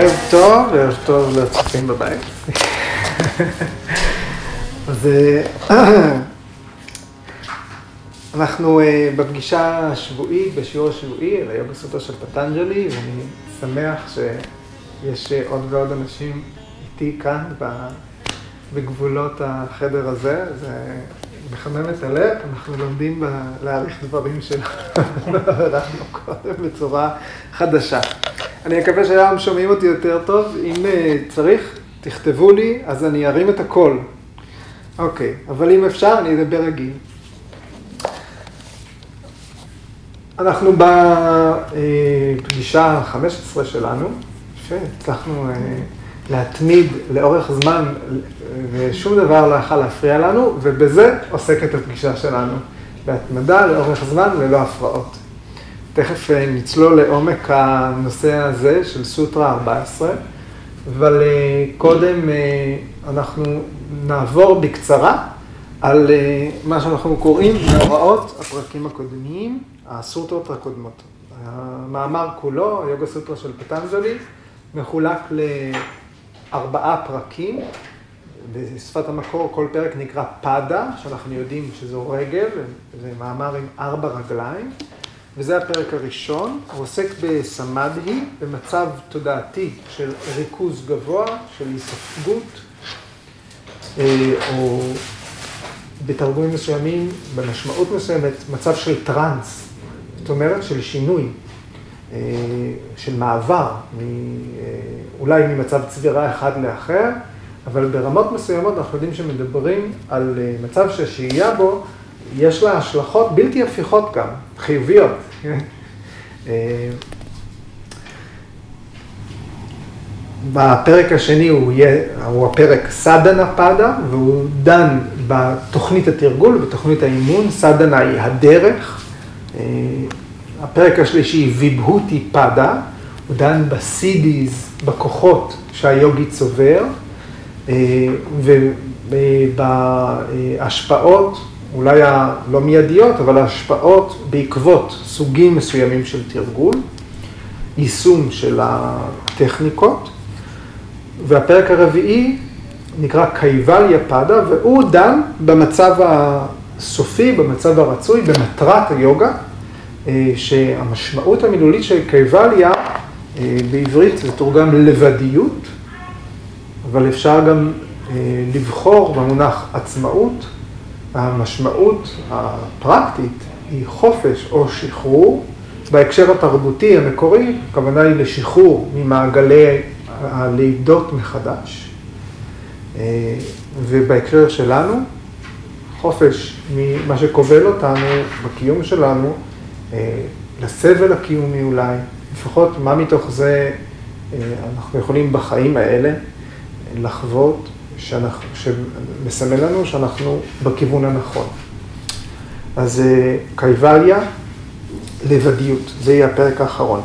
ערב טוב, ערב טוב לצופים בבית. אז אה, אנחנו אה, בפגישה השבועית, בשיעור השבועי, על היוגה סוטרה של פטנג'לי, ואני שמח שיש אה, עוד ועוד אנשים איתי כאן בגבולות החדר הזה. זה מחמם את הלב, אנחנו לומדים להעריך דברים שלנו קודם בצורה חדשה. אני מקווה שהיום שומעים אותי יותר טוב. אם uh, צריך, תכתבו לי, אז אני ארים את הכל. אוקיי, אבל אם אפשר, אני אדבר רגיל. אנחנו בפגישה ה-15 שלנו, שהצלחנו uh, להתמיד לאורך זמן, ושום דבר לא יכל להפריע לנו, ובזה עוסקת הפגישה שלנו, בהתמדה לאורך זמן ללא הפרעות. תכף אה, נצלול לעומק הנושא הזה של סוטרה 14, אבל אה, קודם אה, אנחנו נעבור בקצרה על מה שאנחנו קוראים מהוראות הפרקים הקודמים, הסוטרות הקודמות. המאמר כולו, היוגה סוטרה של פטנג'לי, מחולק לארבעה פרקים. בשפת המקור כל פרק נקרא פדה, שאנחנו יודעים שזו רגל, זה מאמר עם ארבע רגליים. וזה הפרק הראשון, הוא עוסק בסמדהי, במצב תודעתי של ריכוז גבוה, של היספגות, אה, או בתרגומים מסוימים, במשמעות מסוימת, מצב של טראנס, זאת אומרת של שינוי, אה, של מעבר, אה, אולי ממצב צבירה אחד לאחר, אבל ברמות מסוימות אנחנו יודעים שמדברים על מצב שהשהייה בו יש לה השלכות בלתי הפיכות גם, חיוביות. אה, בפרק השני הוא, יהיה, הוא הפרק סדנה פדה, והוא דן בתוכנית התרגול, בתוכנית האימון, סדנה היא הדרך. אה, הפרק השלישי, ויבהותי פדה, הוא דן בסידיז, בכוחות שהיוגי צובר, אה, ובהשפעות אולי הלא מיידיות, אבל ההשפעות בעקבות סוגים מסוימים של תרגול, יישום של הטכניקות, והפרק הרביעי נקרא קייבליה פדה, והוא דן במצב הסופי, במצב הרצוי, במטרת היוגה, אה, שהמשמעות המילולית של קייבליה, אה, בעברית זה תורגם לבדיות, אבל אפשר גם אה, לבחור במונח עצמאות. המשמעות הפרקטית היא חופש או שחרור. בהקשר התרבותי המקורי, הכוונה היא לשחרור ממעגלי הלידות מחדש. אה, ובהקשר שלנו, חופש ממה שכובל אותנו בקיום שלנו, אה, לסבל הקיומי אולי, לפחות מה מתוך זה אה, אנחנו יכולים בחיים האלה לחוות שאנחנו, שמסמל לנו שאנחנו בכיוון הנכון. אז אה, קייבליה, לבדיות, זה יהיה הפרק האחרון.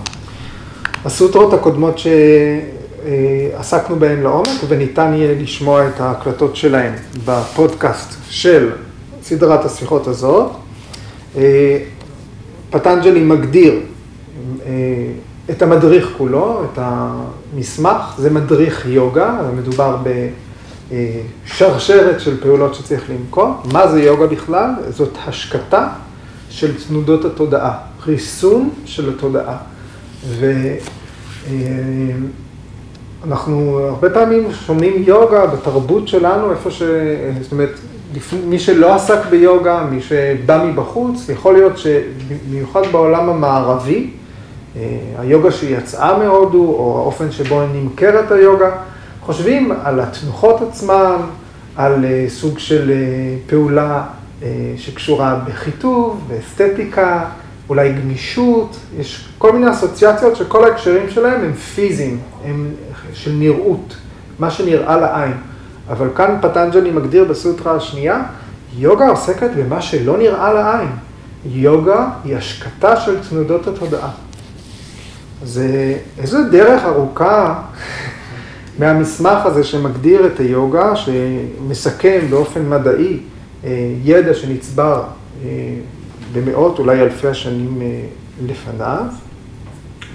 הסוטרות הקודמות שעסקנו בהן לעומק, וניתן יהיה לשמוע את ההקלטות שלהן בפודקאסט של סדרת השיחות הזאת. אה, פטנג'לי מגדיר אה, את המדריך כולו, את המסמך, זה מדריך יוגה, מדובר ב... אה, שרשרת של פעולות שצריך לנקוט. מה זה יוגה בכלל? זאת השקטה של תנודות התודעה, ריסון של התודעה. ואנחנו אה, הרבה פעמים שומעים יוגה בתרבות שלנו, איפה ש... זאת אומרת, מי שלא עסק ביוגה, מי שבא מבחוץ, יכול להיות שבמיוחד בעולם המערבי, אה, היוגה שיצאה מהודו, או האופן שבו נמכרת היוגה, חושבים על התנוחות עצמן, על אה, סוג של אה, פעולה אה, שקשורה בחיטוב, באסתטיקה, אולי גמישות, יש כל מיני אסוציאציות שכל ההקשרים שלהם הם פיזיים, הם של נראות, מה שנראה לעין. אבל כאן פטנג'לי מגדיר בסוטרה השנייה, יוגה עוסקת במה שלא נראה לעין. יוגה היא השקטה של תנודות התודעה. זה איזו דרך ארוכה מהמסמך הזה שמגדיר את היוגה, שמסכם באופן מדעי אה, ידע שנצבר אה, במאות, אולי אלפי השנים אה, לפניו,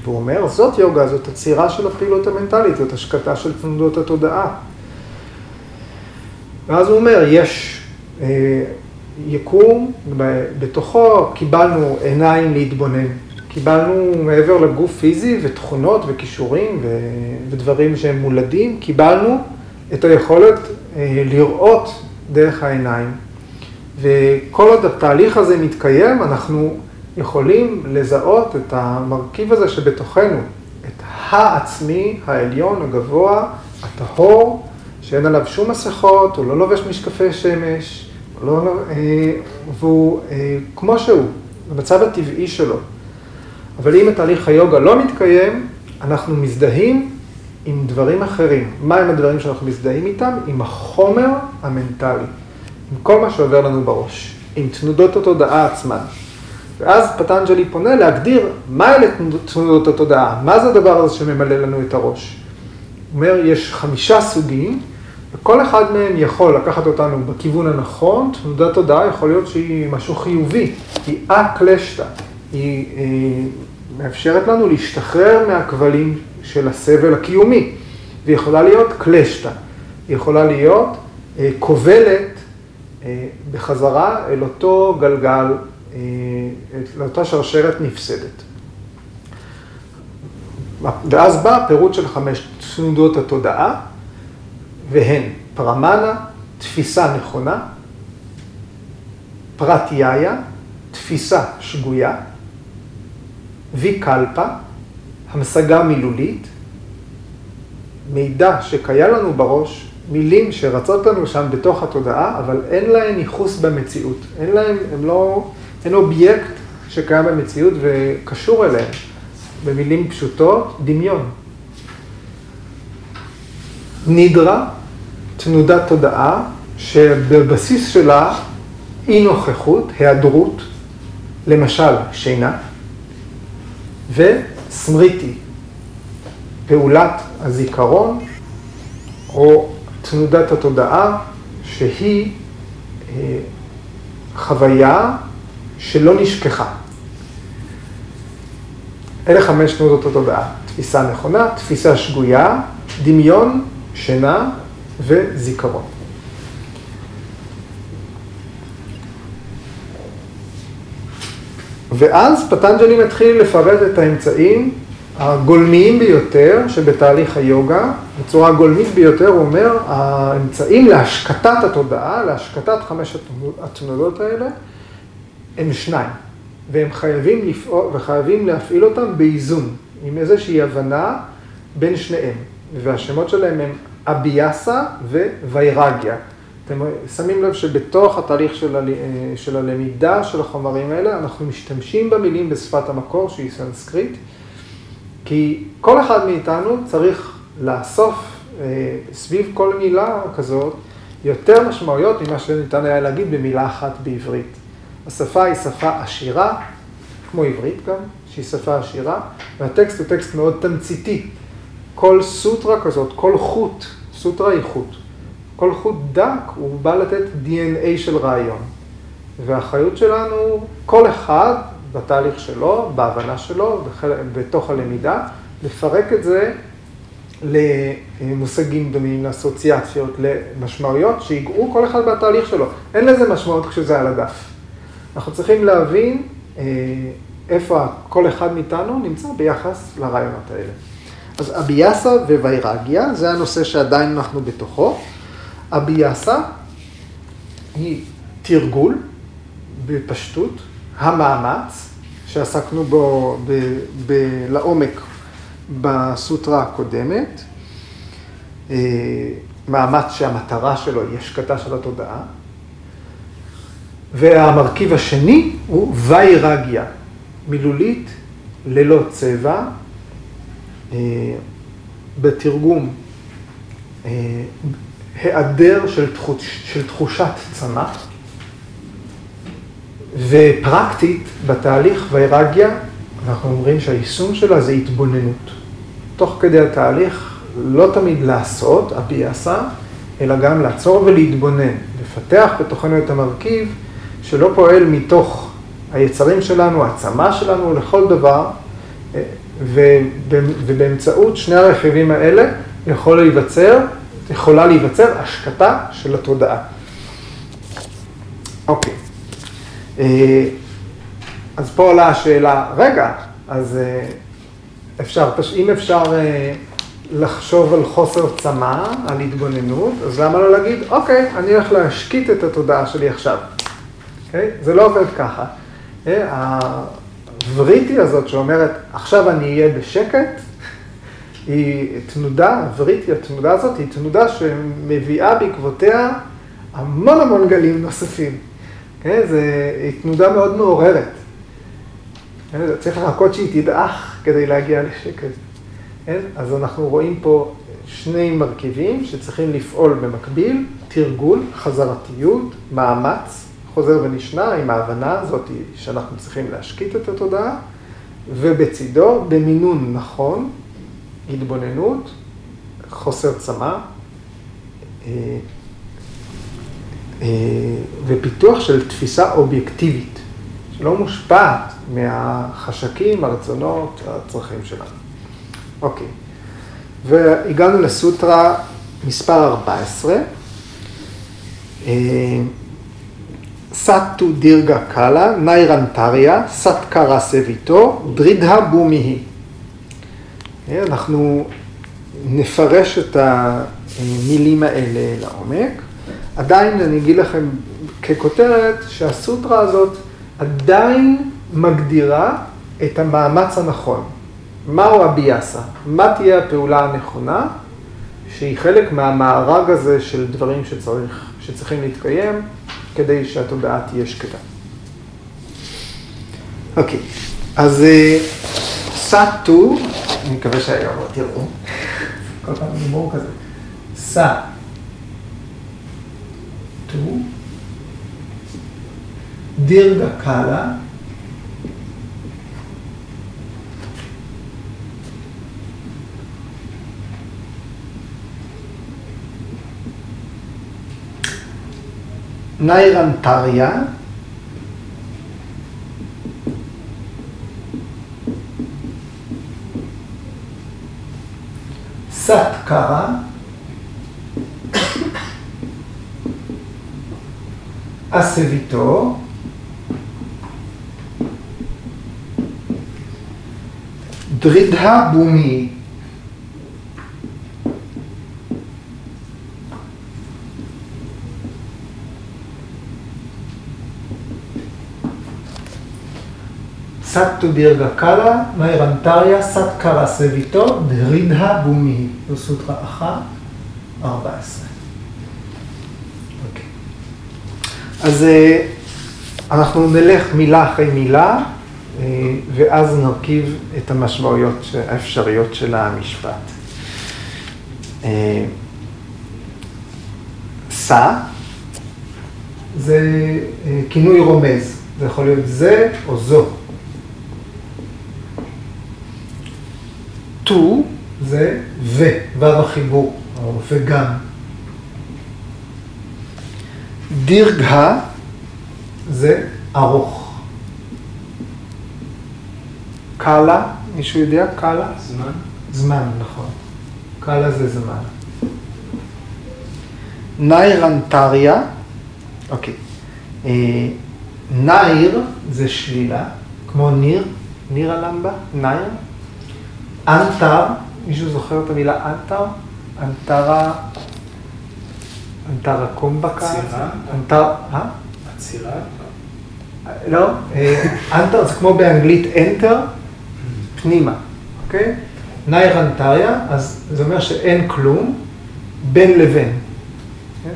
והוא אומר, זאת יוגה, זאת עצירה של הפעילות המנטלית, זאת השקטה של תנודות התודעה. ואז הוא אומר, יש יקום, בתוכו קיבלנו עיניים להתבונן. קיבלנו מעבר לגוף פיזי ותכונות וכישורים ו, ודברים שהם מולדים, קיבלנו את היכולת אה, לראות דרך העיניים. וכל עוד התהליך הזה מתקיים, אנחנו יכולים לזהות את המרכיב הזה שבתוכנו, את העצמי, העליון, הגבוה, הטהור, שאין עליו שום מסכות, הוא לא לובש משקפי שמש, לא, אה, והוא אה, כמו שהוא, במצב הטבעי שלו. אבל אם התהליך היוגה לא מתקיים, אנחנו מזדהים עם דברים אחרים. מהם הדברים שאנחנו מזדהים איתם? עם החומר המנטלי, עם כל מה שעובר לנו בראש, עם תנודות התודעה עצמן. ואז פטנג'לי פונה להגדיר מה אלה תנודות התודעה, מה זה הדבר הזה שממלא לנו את הראש. הוא אומר, יש חמישה סוגים, וכל אחד מהם יכול לקחת אותנו בכיוון הנכון, תנודת תודעה יכול להיות שהיא משהו חיובי, היא א-קלשתא, היא, אה, מאפשרת לנו להשתחרר מהכבלים של הסבל הקיומי, והיא יכולה להיות קלשתא, היא יכולה להיות כובלת אה, בחזרה אל אותו גלגל, אה, לאותה שרשרת נפסדת. ואז בא פירוט של חמש תנודות התודעה, והן פרמנה, תפיסה נכונה, פרטיהיה, תפיסה שגויה, ויקלפה, המשגה מילולית, מידע שקיים לנו בראש, מילים שרצות לנו שם בתוך התודעה, אבל אין להן ייחוס במציאות. אין להן, הם לא, אין אובייקט שקיים במציאות וקשור אליהם. במילים פשוטות, דמיון. נידרה, תנודת תודעה, שבבסיס שלה אי נוכחות, היעדרות, למשל שינה, וסמריטי, פעולת הזיכרון, או תנודת התודעה, שהיא אה, חוויה שלא נשכחה. אלה חמש תנודות התודעה. תפיסה נכונה, תפיסה שגויה, דמיון, שינה וזיכרון. ואז פטנג'לי מתחיל לפרט את האמצעים הגולמיים ביותר שבתהליך היוגה, בצורה הגולמית ביותר, הוא אומר, האמצעים להשקטת התודעה, להשקטת חמש התנודות האלה, הם שניים, והם חייבים לפעול, וחייבים להפעיל אותם באיזון, עם איזושהי הבנה בין שניהם, והשמות שלהם הם אביאסה וויירגיה. אתם שמים לב שבתוך התהליך של, ה... של הלמידה של החומרים האלה, אנחנו משתמשים במילים בשפת המקור, שהיא סנסקריט, כי כל אחד מאיתנו צריך לאסוף אה, סביב כל מילה כזאת יותר משמעויות ממה שניתן היה להגיד במילה אחת בעברית. השפה היא שפה עשירה, כמו עברית גם, שהיא שפה עשירה, והטקסט הוא טקסט מאוד תמציתי. כל סוטרה כזאת, כל חוט, סוטרה היא חוט. כל חוט דק הוא בא לתת DNA של רעיון. והאחריות שלנו, כל אחד בתהליך שלו, בהבנה שלו, בתוך הלמידה, לפרק את זה למושגים דומים, לאסוציאציות, למשמעויות, שיגעו כל אחד בתהליך שלו. אין לזה משמעות כשזה על הדף. אנחנו צריכים להבין אה, איפה כל אחד מאיתנו נמצא ביחס לרעיונות האלה. אז אביאסה וויירגיה, זה הנושא שעדיין אנחנו בתוכו. אביאסה היא תרגול בפשטות, המאמץ, שעסקנו בו ב, ב, לעומק בסוטרה הקודמת, אה, מאמץ שהמטרה שלו היא השקטה של התודעה. והמרכיב השני הוא ויירגיה, מילולית ללא צבע, אה, בתרגום אה, היעדר של, תחוש, של תחושת צמא, ופרקטית בתהליך ויירגיה, אנחנו אומרים שהיישום שלה זה התבוננות. תוך כדי התהליך לא תמיד לעשות, אביאסה, אלא גם לעצור ולהתבונן, לפתח בתוכנו את המרכיב שלא פועל מתוך היצרים שלנו, העצמה שלנו, לכל דבר, ובאמצעות שני הרכיבים האלה יכול להיווצר, יכולה להיווצר השקטה של התודעה. אוקיי. אה, אז פה עולה השאלה, רגע, אז אה, אפשר, אם אפשר אה, לחשוב על חוסר צמא, על התבוננות, אז למה לא להגיד, אוקיי, אני הולך להשקיט את התודעה שלי עכשיו. אוקיי? זה לא עובד ככה. הווריטי הזאת שאומרת, עכשיו אני אהיה בשקט, היא תנודה, הווריטי, התנודה הזאת, היא תנודה שמביאה בעקבותיה המון המון גלים נוספים. כן? זו תנודה מאוד מעוררת. כן? צריך לחכות שהיא תדעך כדי להגיע לשקט. כן? אז אנחנו רואים פה שני מרכיבים שצריכים לפעול במקביל, תרגול, חזרתיות, מאמץ, חוזר ונשנה עם ההבנה הזאת שאנחנו צריכים להשקיט את התודעה, ובצידו, במינון נכון, התבוננות, חוסר צמא, אה, אה, ופיתוח של תפיסה אובייקטיבית, שלא מושפעת מהחשקים, הרצונות, הצרכים שלנו. אוקיי, והגענו לסוטרה מספר 14. סטו דירגה קאלה, ניירנטריה, סטקרה סביתו, דרידה בומיהי. אנחנו נפרש את המילים האלה לעומק. עדיין אני אגיד לכם ככותרת שהסוטרה הזאת עדיין מגדירה את המאמץ הנכון. מהו הביאסה? מה תהיה הפעולה הנכונה שהיא חלק מהמארג הזה של דברים שצריך, שצריכים להתקיים כדי שהתודעה תהיה שקטה. אוקיי, אז אה, סאטו, אני מקווה שהיום לא תראו, כל פעם דיבור כזה, סאטו, דירגה קאלה, ניירנטריה, סטקרה, אסביתו, דרידה בומי, סטו דירגה קאלה, נאירנטריה, סט קרא סביתו, דרידה בומי. זו סוטרה אחת, 14. אוקיי. אז אה, אנחנו נלך מילה אחרי מילה, אה, ואז נרכיב את המשמעויות האפשריות של המשפט. אה, סע זה כינוי רומז, זה יכול להיות זה או זו. טו זה ו, וו החיבור, וגם. דירגה זה ארוך. קאלה, מישהו יודע? קאלה? זמן. זמן, נכון. קאלה זה זמן. nairantarya, אוקיי. אה, nair זה שלילה, כמו nir, niralamba, nair. antar, מישהו זוכר את המילה antar? antara, antara kumbhaka? עצירה? antar, אה? עצירה? לא, אה, antar זה כמו באנגלית enter, פנימה, אוקיי? נייר אנטריה, אז זה אומר שאין כלום בין לבין, כן?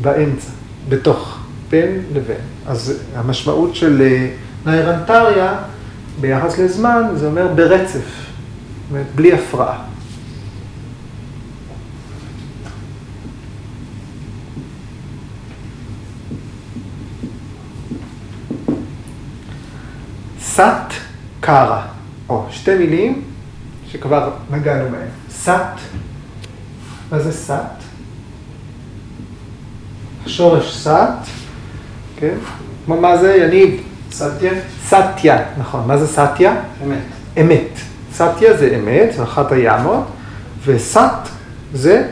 באמצע, בתוך, בין לבין. אז המשמעות של אה, נייר אנטריה ביחס לזמן, זה אומר ברצף, זאת אומרת, בלי הפרעה. סת קרה, או שתי מילים שכבר נגענו בהן. סת, מה זה סת? השורש סת, כן? מה זה, יניב? סטיה? סטיה, נכון. מה זה סטיה? אמת. אמת. סטיה זה אמת, זה אחת הימות, וסט זה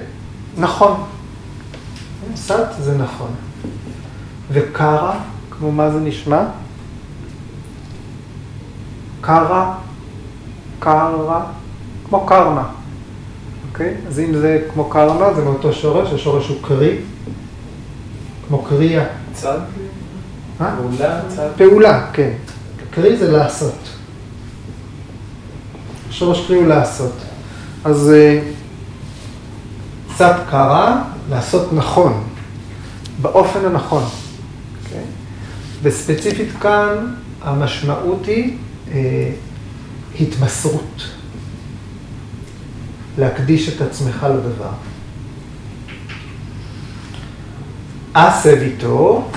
נכון. סט זה נכון. וקרא, כמו מה זה נשמע? קרא, קרא, כמו קרמה. אוקיי? אז אם זה כמו קרמה, זה מאותו שורש, השורש הוא קרי, כמו קריאה. צד? אה? פעולה? פעולה, כן. קרי זה לעשות. שורש קרי הוא לעשות. אז קצת קרה, לעשות נכון, באופן הנכון. Okay? אוקיי? וספציפית כאן המשמעות היא אה, התמסרות. להקדיש את עצמך לדבר. אסב איתו,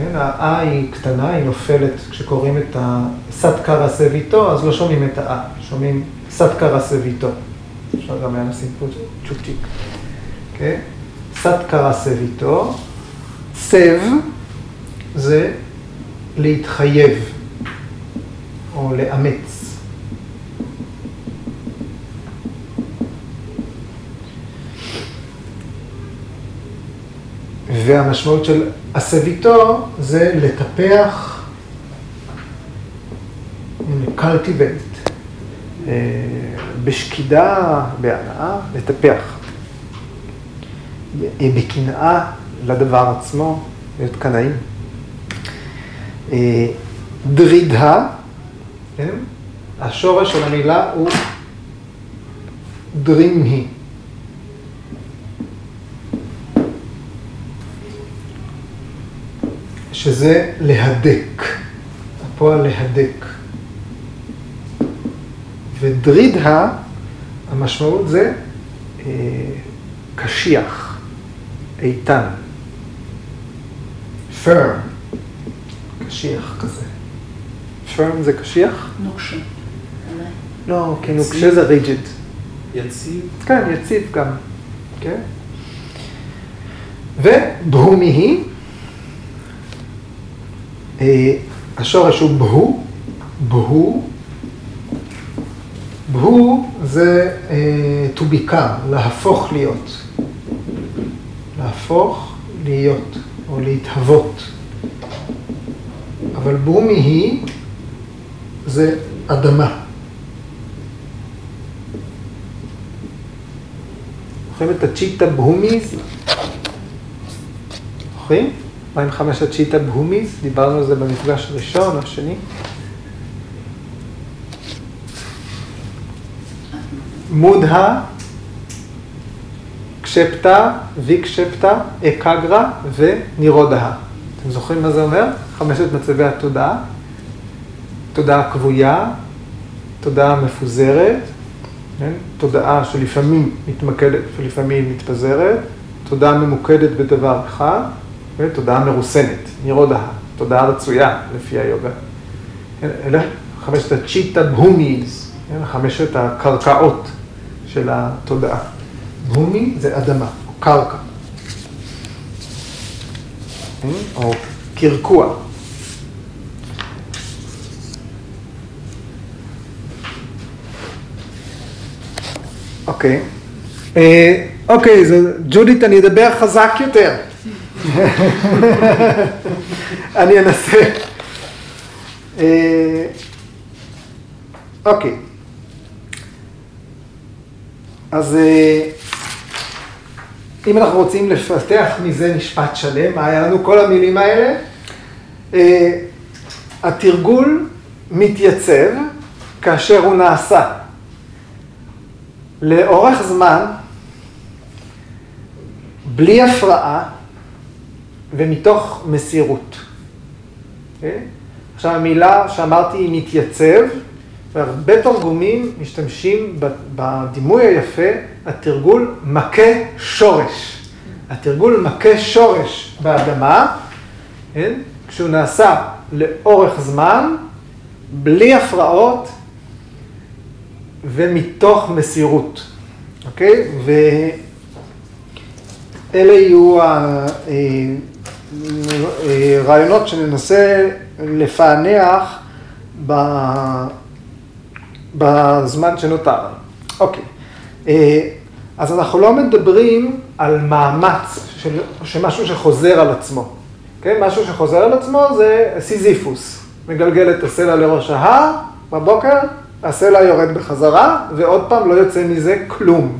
כן, ה-A היא קטנה, היא נופלת כשקוראים את ה-סטקר אסב איתו, אז לא שומעים את ה-A, שומעים סטקר אסב איתו. אפשר גם היה לשים פה צ'ופצ'יק. כן? סטקר אסב איתו. סב זה להתחייב או לאמץ. והמשמעות של הסביתו זה לטפח, cultivate, אה, בשקידה, בהנאה, לטפח. בקנאה לדבר עצמו, להיות קנאים. אה, דרידה, כן? השורש של המילה הוא דרימהי. שזה להדק, הפועל להדק. ודרידה, המשמעות זה אה, קשיח, איתן, firm, קשיח כזה. firm זה קשיח? נוקשה. לא, כי נוקשה זה ריג'יד. יציב? כן, יציב גם, כן? ובהומי היא השורש הוא בהו, בהו, בהו זה uh, to become, להפוך להיות. להפוך להיות, או להתהוות. אבל בומי היא, זה אדמה. זוכרים את הצ'יטה בהומיז? זוכרים? מה עם חמש הצ'יטה בהומיס? דיברנו על זה במפגש הראשון או השני. מודהה, קשפטה, ויקשפטה, אקגרה ונירודהה. אתם זוכרים מה זה אומר? חמשת מצבי התודעה. תודעה כבויה, תודעה מפוזרת, כן? תודעה שלפעמים מתמקדת ולפעמים מתפזרת, תודעה ממוקדת בדבר אחד, תודעה מרוסנת, נירודה, תודעה רצויה לפי היוגה. אלה חמשת הצ'יטה בהומיז, חמשת הקרקעות של התודעה. בהומי זה אדמה, או קרקע. או קרקוע. אוקיי. אה, אוקיי, ג'ודית, אני אדבר חזק יותר. אני אנסה. אה, אוקיי. אז אה, אם אנחנו רוצים לפתח מזה משפט שלם, היה לנו כל המילים האלה? אה, התרגול מתייצב כאשר הוא נעשה לאורך זמן, בלי הפרעה, ומתוך מסירות. Okay? אוקיי? עכשיו המילה שאמרתי היא מתייצב, והרבה תרגומים משתמשים בדימוי היפה, התרגול מכה שורש. התרגול מכה שורש באדמה, כן? כשהוא נעשה לאורך זמן, בלי הפרעות ומתוך מסירות, אוקיי? ואלה יהיו ה... אה, רעיונות שננסה לפענח בזמן שנותר. אוקיי. אז אנחנו לא מדברים על מאמץ, של, שמשהו שחוזר על עצמו. כן, משהו שחוזר על עצמו זה סיזיפוס. מגלגל את הסלע לראש ההר, בבוקר, הסלע יורד בחזרה, ועוד פעם לא יוצא מזה כלום.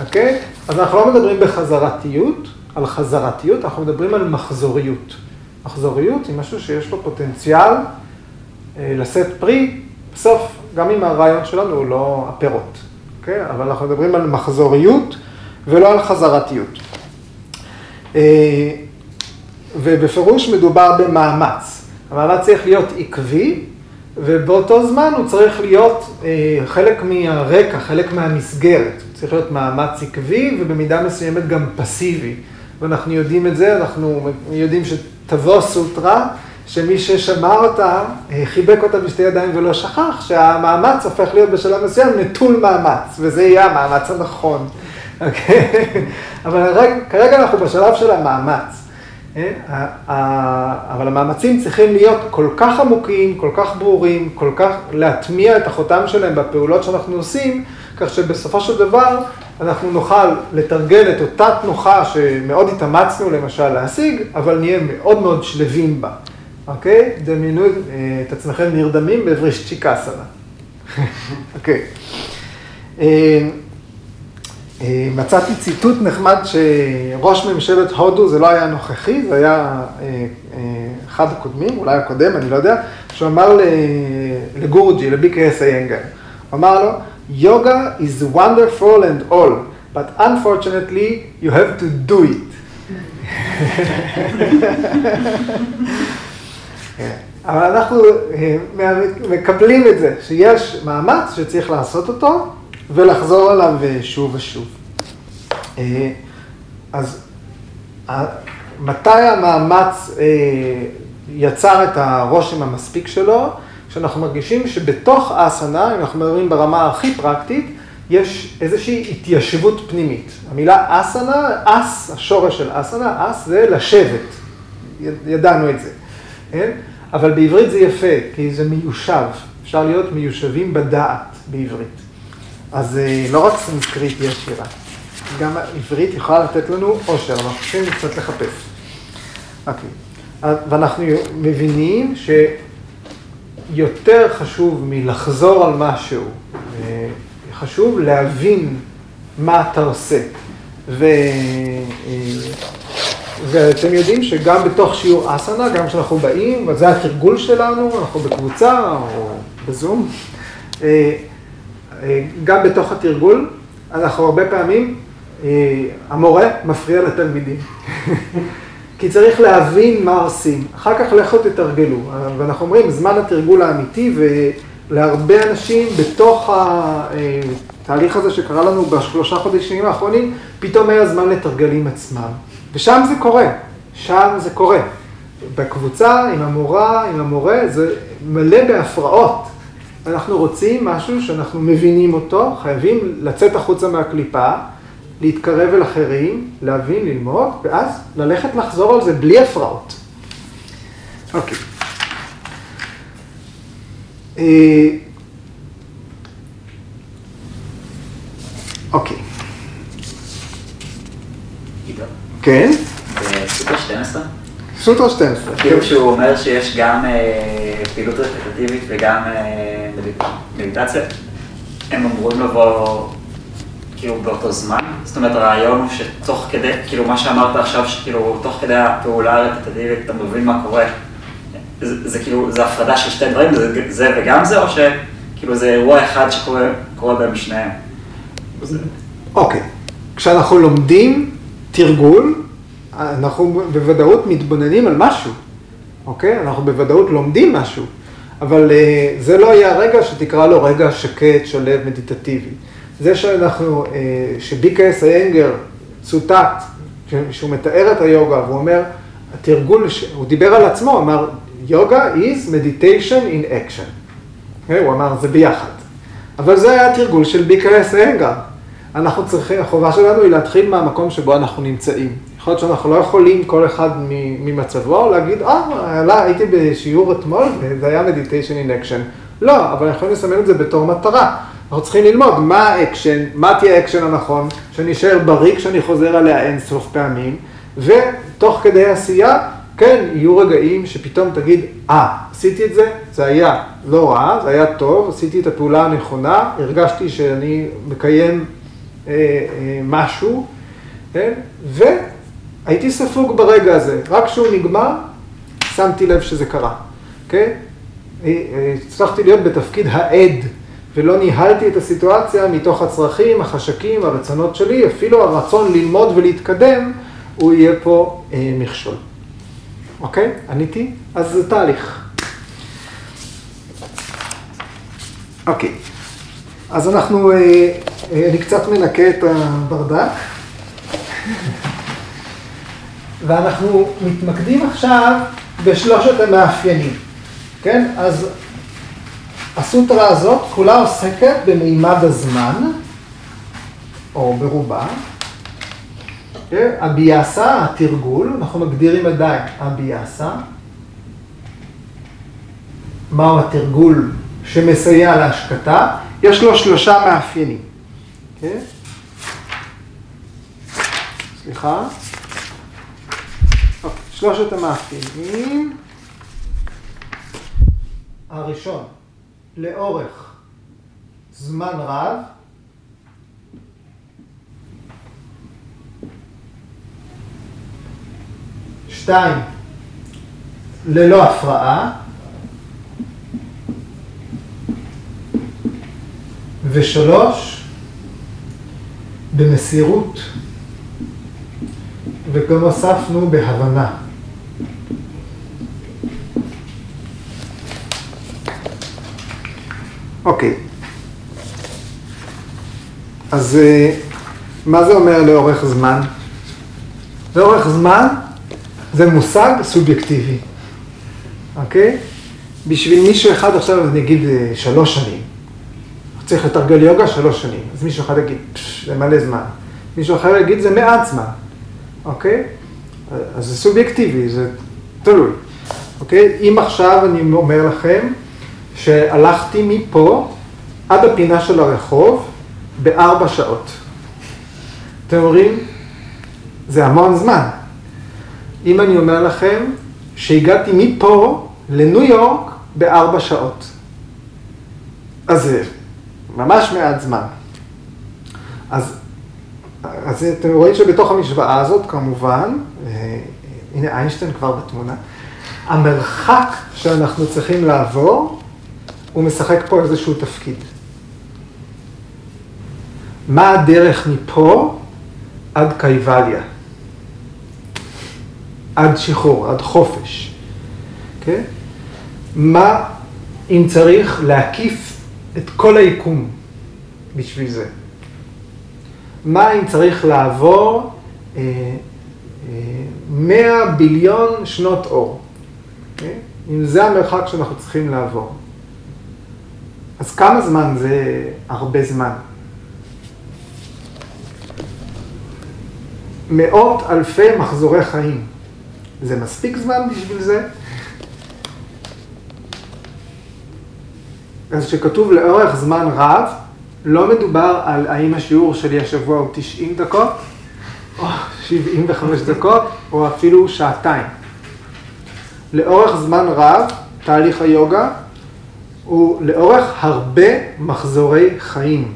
אוקיי? אז אנחנו לא מדברים בחזרתיות, על חזרתיות, אנחנו מדברים על מחזוריות. מחזוריות היא משהו שיש לו פוטנציאל אה, לשאת פרי, בסוף, גם אם הרעיון שלנו הוא לא הפירות. אוקיי? אבל אנחנו מדברים על מחזוריות ולא על חזרתיות. אה, ובפירוש מדובר במאמץ. המאמץ צריך להיות עקבי, ובאותו זמן הוא צריך להיות אה, חלק מהרקע, חלק מהמסגרת. צריך להיות מאמץ עקבי ובמידה מסוימת גם פסיבי. ואנחנו יודעים את זה, אנחנו יודעים שתבוא סוטרה, שמי ששמע אותה, אה, חיבק אותה בשתי ידיים ולא שכח, שהמאמץ הופך להיות בשלב מסוים נטול מאמץ, וזה יהיה המאמץ הנכון. אוקיי? אבל כרגע אנחנו בשלב של המאמץ. אה? אבל המאמצים צריכים להיות כל כך עמוקים, כל כך ברורים, כל כך להטמיע את החותם שלהם בפעולות שאנחנו עושים, כך שבסופו של דבר אנחנו נוכל לתרגל את אותה תנוחה שמאוד התאמצנו למשל להשיג, אבל נהיה מאוד מאוד שלווים בה. אוקיי? דמיינו אה, את עצמכם נרדמים בבריש צ'יקסנה. אוקיי. אה, אה, מצאתי ציטוט נחמד שראש ממשלת הודו, זה לא היה נוכחי, זה היה אחד הקודמים, אולי הקודם, אני לא יודע, שהוא אמר לגורג'י, לביקרס איינגר, הוא אמר לו, יוגה is wonderful and all, but unfortunately you have to do it. אבל אנחנו אה, מקבלים את זה, שיש מאמץ שצריך לעשות אותו ולחזור עליו אה, שוב ושוב. אה, אז מתי המאמץ יצר את הרושם המספיק שלו? כשאנחנו מרגישים שבתוך אסנה, אם אנחנו מדברים ברמה הכי פרקטית, יש איזושהי התיישבות פנימית. המילה אסנה, אס, השורש של אסנה, אס זה לשבת. ידענו את זה. כן? אבל בעברית זה יפה, כי זה מיושב. אפשר להיות מיושבים בדעת בעברית. אז אה, לא רק סנסקריט יש שירה, גם העברית יכולה לתת לנו עושר, אנחנו צריכים קצת לחפש. אוקיי. ואנחנו מבינים שיותר חשוב מלחזור על משהו, אה, חשוב להבין מה אתה עושה. ו... אה, ואתם יודעים שגם בתוך שיעור אסנה, גם כשאנחנו באים, וזה התרגול שלנו, אנחנו בקבוצה או בזום, אה, גם בתוך התרגול, אנחנו הרבה פעמים, המורה מפריע לתלמידים. כי צריך להבין מה עושים. אחר כך לכו תתרגלו. ואנחנו אומרים, זמן התרגול האמיתי, ולהרבה אנשים בתוך התהליך הזה שקרה לנו בשלושה חודשים האחרונים, פתאום היה זמן לתרגל עם עצמם. ושם זה קורה, שם זה קורה. בקבוצה, עם המורה, עם המורה, זה מלא בהפרעות. אנחנו רוצים משהו שאנחנו מבינים אותו, חייבים לצאת החוצה מהקליפה, להתקרב אל אחרים, להבין, ללמוד, ואז ללכת לחזור על זה בלי הפרעות. אוקיי. אה, אוקיי. כן. בסוטרה 12? סוטרה 12. כאילו שהוא אומר שיש גם אה, פעילות רפטטיבית וגם אה, מדיטציה, הם אמורים לבוא כאילו באותו זמן? זאת אומרת, הרעיון הוא שתוך כדי, כאילו מה שאמרת עכשיו, שכאילו תוך כדי הפעולה הרפטטיבית אתה מבין מה קורה. זה, זה כאילו, זה הפרדה של שתי דברים, זה, זה וגם זה, או שכאילו זה אירוע אחד שקורה בהם שניהם? אוקיי, כשאנחנו לומדים תרגול, אנחנו בוודאות מתבוננים על משהו, אוקיי? אנחנו בוודאות לומדים משהו, אבל uh, זה לא יהיה הרגע שתקרא לו רגע שקט, שלב, מדיטטיבי. זה שאנחנו, uh, שביקס איינגר צוטט, שהוא מתאר את היוגה, והוא אומר, התרגול, הוא דיבר על עצמו, אמר, יוגה is meditation in action. Okay, אוקיי? הוא אמר, זה ביחד. אבל זה היה התרגול של B.K.S. איינגר. אנחנו צריכים, החובה שלנו היא להתחיל מהמקום שבו אנחנו נמצאים. יכול להיות שאנחנו לא יכולים כל אחד ממצבו להגיד, אה, הייתי בשיעור אתמול וזה היה meditation in action. לא, אבל אנחנו יכולים לסמן את זה בתור מטרה. אנחנו צריכים ללמוד מה האקשן, מה תהיה האקשן הנכון, שאני אשאר בריא כשאני חוזר עליה אין סוף פעמים, ותוך כדי עשייה, כן, יהיו רגעים שפתאום תגיד, אה, ah, עשיתי את זה, זה היה לא רע, זה היה טוב, עשיתי את הפעולה הנכונה, הרגשתי שאני מקיים אה, אה, משהו, כן, והייתי ספוג ברגע הזה, רק כשהוא נגמר, שמתי לב שזה קרה, כן? הצלחתי להיות בתפקיד העד. ולא ניהלתי את הסיטואציה מתוך הצרכים, החשקים, הרצונות שלי, אפילו הרצון ללמוד ולהתקדם, הוא יהיה פה אה, מכשול. אוקיי? עניתי? אז זה תהליך. אוקיי. אז אנחנו, אה, אה, אני קצת מנקה את הברדק. ואנחנו מתמקדים עכשיו בשלושת המאפיינים, כן? אז הסוטרה הזאת כולה עוסקת במימד הזמן, או ברובה. הביאסה, התרגול, אנחנו מגדירים עדיין הביאסה. מהו התרגול שמסייע להשקטה? יש לו שלושה מאפיינים. כן? סליחה. שלושת המאפיינים. הראשון, לאורך זמן רב, שתיים, ללא הפרעה, ושלוש, במסירות, וגם הוספנו בהבנה. אוקיי. אז אה, מה זה אומר לאורך זמן? לאורך זמן זה מושג סובייקטיבי, אוקיי? בשביל מישהו אחד עכשיו אני אגיד אה, שלוש שנים. צריך לתרגל יוגה שלוש שנים. אז מישהו אחד יגיד, זה מלא זמן. מישהו אחר יגיד, זה מעט זמן, אוקיי? אז זה סובייקטיבי, זה תלוי, אוקיי? אם עכשיו אני אומר לכם, שהלכתי מפה עד הפינה של הרחוב בארבע שעות. אתם אומרים, זה המון זמן. אם אני אומר לכם שהגעתי מפה לניו יורק בארבע שעות. אז זה ממש מעט זמן. אז, אז אתם רואים שבתוך המשוואה הזאת, כמובן, אה, הנה איינשטיין כבר בתמונה, המרחק שאנחנו צריכים לעבור הוא משחק פה איזשהו תפקיד. מה הדרך מפה עד קייבליה? עד שחרור, עד חופש. Okay? כן? מה אם צריך להקיף את כל היקום בשביל זה? מה אם צריך לעבור אה, אה, 100 ביליון שנות אור? Okay? כן? אם זה המרחק שאנחנו צריכים לעבור. אז כמה זמן זה הרבה זמן? מאות אלפי מחזורי חיים. זה מספיק זמן בשביל זה? אז כשכתוב לאורך זמן רב, לא מדובר על האם השיעור שלי השבוע הוא 90 דקות, או 75 דקות, או אפילו שעתיים. לאורך זמן רב, תהליך היוגה, הוא לאורך הרבה מחזורי חיים.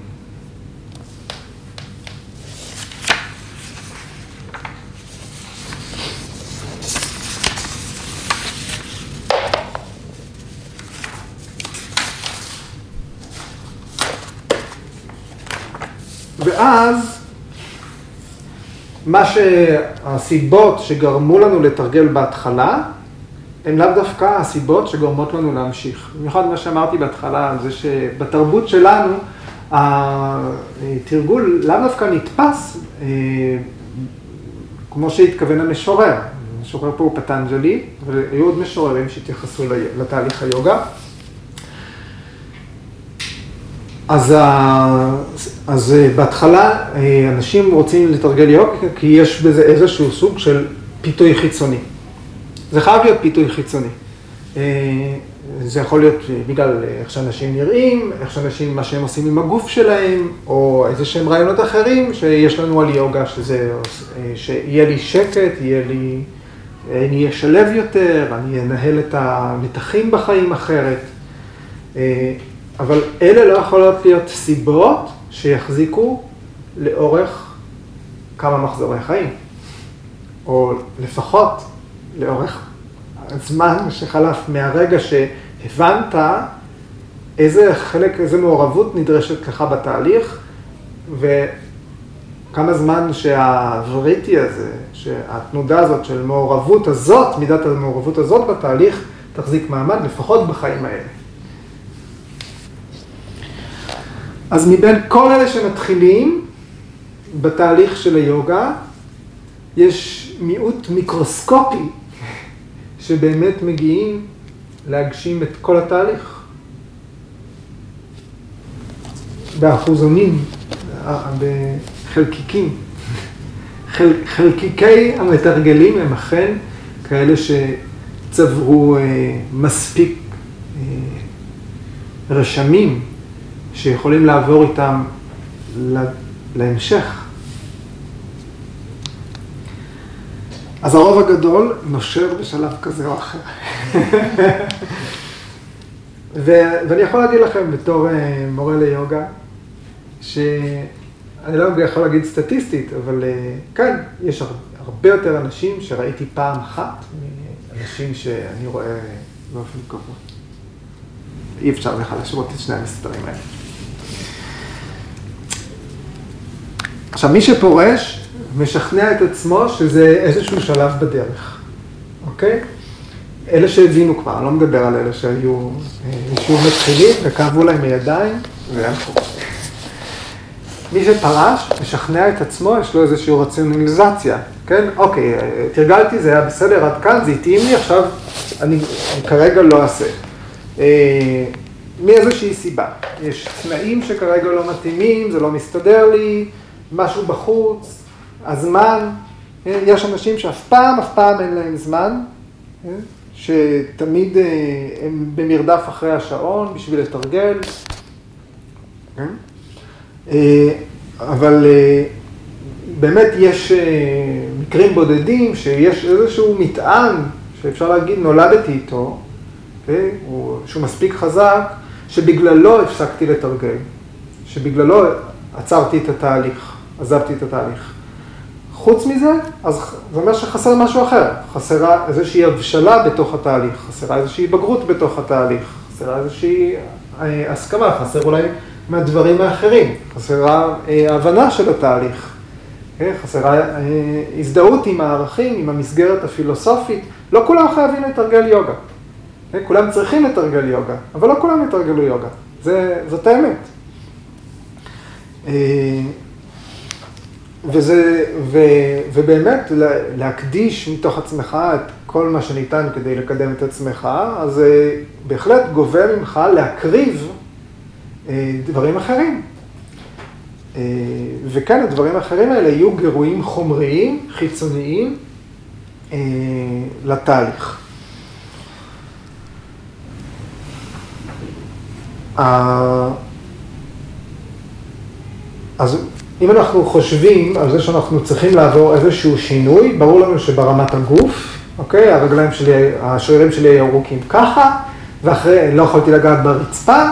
ואז מה שהסיבות שגרמו לנו לתרגל בהתחלה, הן לאו דווקא הסיבות שגורמות לנו להמשיך. במיוחד מה שאמרתי בהתחלה, זה שבתרבות שלנו, התרגול לאו דווקא נתפס אה, כמו שהתכוון המשורר. המשורר פה הוא פטנג'לי, והיו עוד משוררים שהתייחסו לתהליך היוגה. אז, אז אה, בהתחלה אה, אנשים רוצים לתרגל יוגה כי יש בזה איזשהו סוג של פיתוי חיצוני. זה חייב להיות פיתוי חיצוני. אה, זה יכול להיות בגלל איך שאנשים נראים, איך שאנשים, מה שהם עושים עם הגוף שלהם, או איזה שהם רעיונות אחרים שיש לנו על יוגה, שזה, שיהיה לי שקט, יהיה לי, אני אהיה שלב יותר, אני אנהל את המתחים בחיים אחרת. אבל אלה לא יכולות להיות סיבות שיחזיקו לאורך כמה מחזורי חיים, או לפחות לאורך הזמן שחלף מהרגע שהבנת איזה חלק, איזה מעורבות נדרשת לך בתהליך, וכמה זמן שהווריטי הזה, שהתנודה הזאת של מעורבות הזאת, מידת המעורבות הזאת בתהליך, תחזיק מעמד לפחות בחיים האלה. אז מבין כל אלה שמתחילים בתהליך של היוגה, יש מיעוט מיקרוסקופי שבאמת מגיעים להגשים את כל התהליך. באחוזונים, בחלקיקים. חל, חלקיקי המתרגלים הם אכן כאלה שצברו אה, מספיק אה, רשמים שיכולים לעבור איתם להמשך. אז הרוב הגדול נושר בשלב כזה או אחר. ו- ואני יכול להגיד לכם בתור uh, מורה ליוגה, שאני לא יכול להגיד סטטיסטית, אבל uh, כן, יש הרבה יותר אנשים שראיתי פעם אחת, מאנשים שאני רואה באופן קבוע. אי אפשר לך להשוות את שני המספרים האלה. עכשיו, מי שפורש, משכנע את עצמו שזה איזשהו שלב בדרך, אוקיי? אלה שהבינו כבר, אני לא מדבר על אלה שהיו אישור אה, מתחילים וכאבו להם מידיים והלכו. מי שפרש, משכנע את עצמו, יש לו איזושהי רציונליזציה, כן? אוקיי, תרגלתי, זה היה בסדר עד כאן, זה התאים לי, עכשיו אני, אני כרגע לא אעשה. אה, מאיזושהי סיבה. יש תנאים שכרגע לא מתאימים, זה לא מסתדר לי, משהו בחוץ, הזמן, יש אנשים שאף פעם, אף פעם אין להם זמן, שתמיד אה, הם במרדף אחרי השעון בשביל לתרגל, אה, אבל אה, באמת יש מקרים בודדים שיש איזשהו מטען שאפשר להגיד נולדתי איתו, שהוא מספיק חזק, שבגללו הפסקתי לתרגל, שבגללו עצרתי את התהליך, עזבתי את התהליך. חוץ מזה, אז זה אומר שחסר משהו אחר, חסרה איזושהי הבשלה בתוך התהליך, חסרה איזושהי בגרות בתוך התהליך, חסרה איזושהי אה, הסכמה, חסר אולי מהדברים האחרים, חסרה אה, הבנה של התהליך, כן? חסרה אה, הזדהות עם הערכים, עם המסגרת הפילוסופית, לא כולם חייבים לתרגל יוגה, כן? כולם צריכים לתרגל יוגה, אבל לא כולם יתרגלו יוגה, זה, זאת האמת. וזה, ו, ובאמת להקדיש מתוך עצמך את כל מה שניתן כדי לקדם את עצמך, אז זה בהחלט גובה ממך להקריב אה, דברים אחרים. אה, וכן, הדברים האחרים האלה יהיו גירויים חומריים, חיצוניים, אה, לתהליך. אז אם אנחנו חושבים על זה שאנחנו צריכים לעבור איזשהו שינוי, ברור לנו שברמת הגוף, אוקיי, הרגליים שלי, השרירים שלי היו ארוכים ככה, ואחרי, לא יכולתי לגעת ברצפה,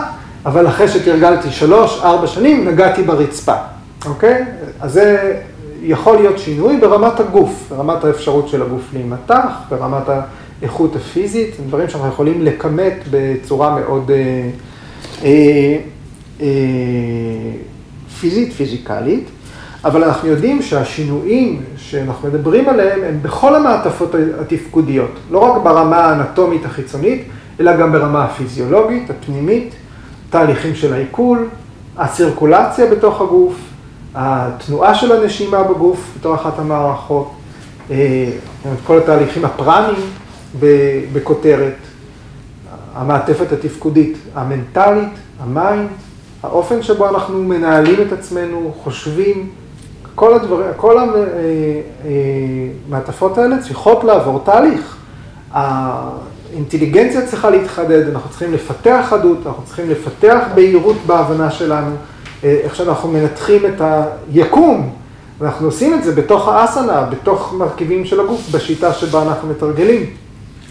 אבל אחרי שתרגלתי שלוש, ארבע שנים, נגעתי ברצפה, אוקיי? אז זה יכול להיות שינוי ברמת הגוף, ברמת האפשרות של הגוף להימתח, ברמת האיכות הפיזית, דברים שאנחנו יכולים לכמת בצורה מאוד... אה, אה, אה, פיזית, פיזיקלית, אבל אנחנו יודעים שהשינויים שאנחנו מדברים עליהם הם בכל המעטפות התפקודיות, לא רק ברמה האנטומית החיצונית, אלא גם ברמה הפיזיולוגית, הפנימית, תהליכים של העיכול, הסירקולציה בתוך הגוף, התנועה של הנשימה בגוף בתור אחת המערכות, אה, כל התהליכים הפרניים בכותרת, המעטפת התפקודית המנטלית, ה mind, האופן שבו אנחנו מנהלים את עצמנו, חושבים, כל הדברים, כל המעטפות האלה צריכות לעבור תהליך. האינטליגנציה צריכה להתחדד, אנחנו צריכים לפתח חדות, אנחנו צריכים לפתח בהירות בהבנה שלנו, איך שאנחנו מנתחים את היקום, ואנחנו עושים את זה בתוך האסנה, בתוך מרכיבים של הגוף, בשיטה שבה אנחנו מתרגלים.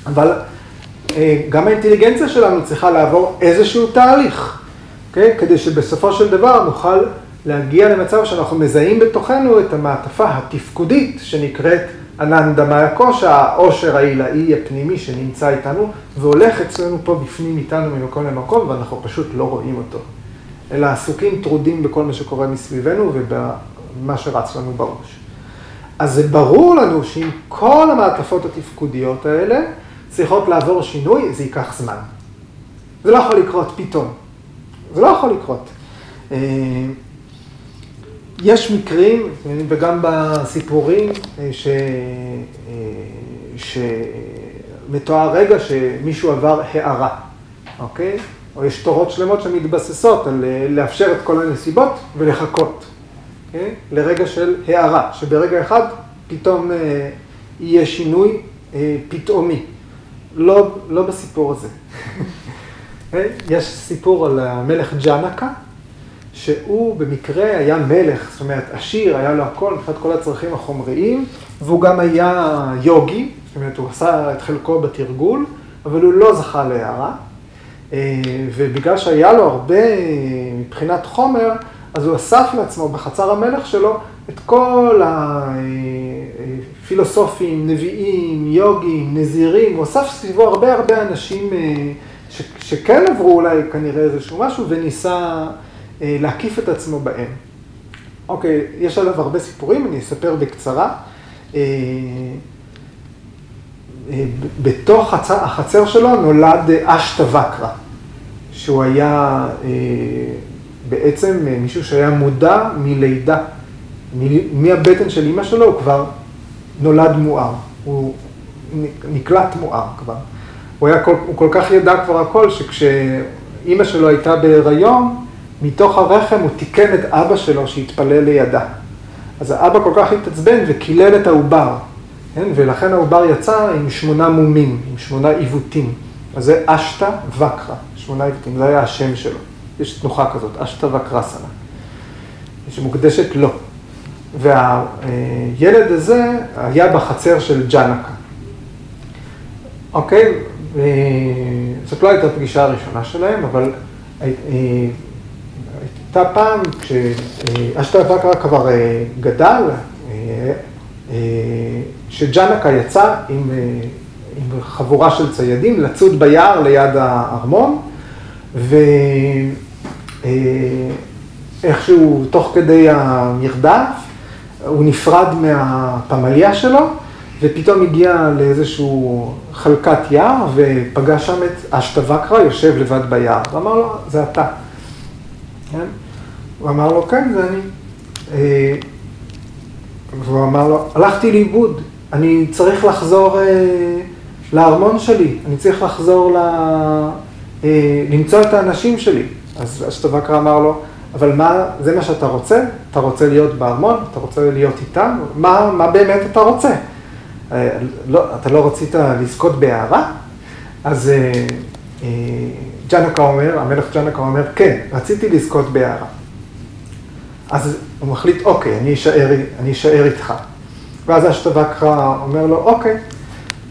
אבל גם האינטליגנציה שלנו צריכה לעבור איזשהו תהליך? אוקיי? כדי שבסופו של דבר נוכל להגיע למצב שאנחנו מזהים בתוכנו את המעטפה התפקודית שנקראת אננדה מהקושה, העושר העילאי הפנימי שנמצא איתנו והולך אצלנו פה בפנים איתנו ממקום למקום ואנחנו פשוט לא רואים אותו. אלא עסוקים טרודים בכל מה שקורה מסביבנו ובמה שרץ לנו בראש. אז זה ברור לנו שעם כל המעטפות התפקודיות האלה צריכות לעבור שינוי, זה ייקח זמן. זה לא יכול לקרות פתאום. זה לא יכול לקרות. אה, יש מקרים, וגם בסיפורים, אה, ש... אה, שמתואר רגע שמישהו עבר הערה, אוקיי? או יש תורות שלמות שמתבססות על לאפשר את כל הנסיבות ולחכות, אוקיי? לרגע של הערה, שברגע אחד פתאום יהיה שינוי פתאומי. לא, לא בסיפור הזה. אוקיי? יש סיפור על המלך ג'אנקה, שהוא במקרה היה מלך, זאת אומרת עשיר, היה לו הכל, מבחינת כל הצרכים החומריים, והוא גם היה יוגי, זאת אומרת הוא עשה את חלקו בתרגול, אבל הוא לא זכה להערה, אה, ובגלל שהיה לו הרבה מבחינת חומר, אז הוא אסף לעצמו בחצר המלך שלו את כל הפילוסופים, נביאים, יוגים, נזירים, הוא אסף סביבו הרבה הרבה אנשים אה, ש, שכן עברו אולי כנראה איזשהו משהו וניסה אה, להקיף את עצמו בהם. אוקיי, יש עליו הרבה סיפורים, אני אספר בקצרה. אה, בתוך החצר שלו נולד אשטה וקרה, שהוא היה בעצם מישהו שהיה מודע מלידה. מהבטן של אימא שלו הוא כבר נולד מואר, הוא נקלט מואר כבר. הוא, היה כל, הוא כל כך ידע כבר הכל, שכשאימא שלו הייתה בהיריון, מתוך הרחם הוא תיקן את אבא שלו שהתפלל לידה. אז האבא כל כך התעצבן וקילל את העובר, כן? ולכן העובר יצא עם שמונה מומים, עם שמונה עיוותים. אז זה אשתא וקרא, שמונה עיוותים, זה היה השם שלו. יש תנוחה כזאת, אשתא וקרסנה, שמוקדשת לו. והילד הזה היה בחצר של ג'אנקה. אוקיי? זאת לא הייתה הפגישה הראשונה שלהם, אבל הייתה פעם, כבר אה, גדל, אה, אה, שג'אנקה יצא עם, עם חבורה של ציידים לצוד ביער ליד הארמון, ואיכשהו תוך כדי המרדף, הוא נפרד מהפמליה שלו, ופתאום הגיע לאיזשהו חלקת יער, ופגש שם את אשתווקרא יושב לבד ביער. ואמר לו, זה אתה. כן? הוא אמר לו, כן, זה אני. אה, והוא אמר לו, הלכתי לאיבוד, אני צריך לחזור אה, לארמון שלי, אני צריך לחזור ל... אה, למצוא את האנשים שלי. אז אשתווקרא אמר לו, אבל מה, זה מה שאתה רוצה? אתה רוצה להיות בארמון? אתה רוצה להיות איתם? מה, מה באמת אתה רוצה? אה, לא, אתה לא רצית לזכות בהערה? אז אה, אה, ג'אנקה אומר, המלך ג'אנקה אומר, כן, רציתי לזכות בהערה. אז הוא מחליט, אוקיי, אני אשאר, אני אשאר איתך. ואז אשתבקרא אומר לו, אוקיי.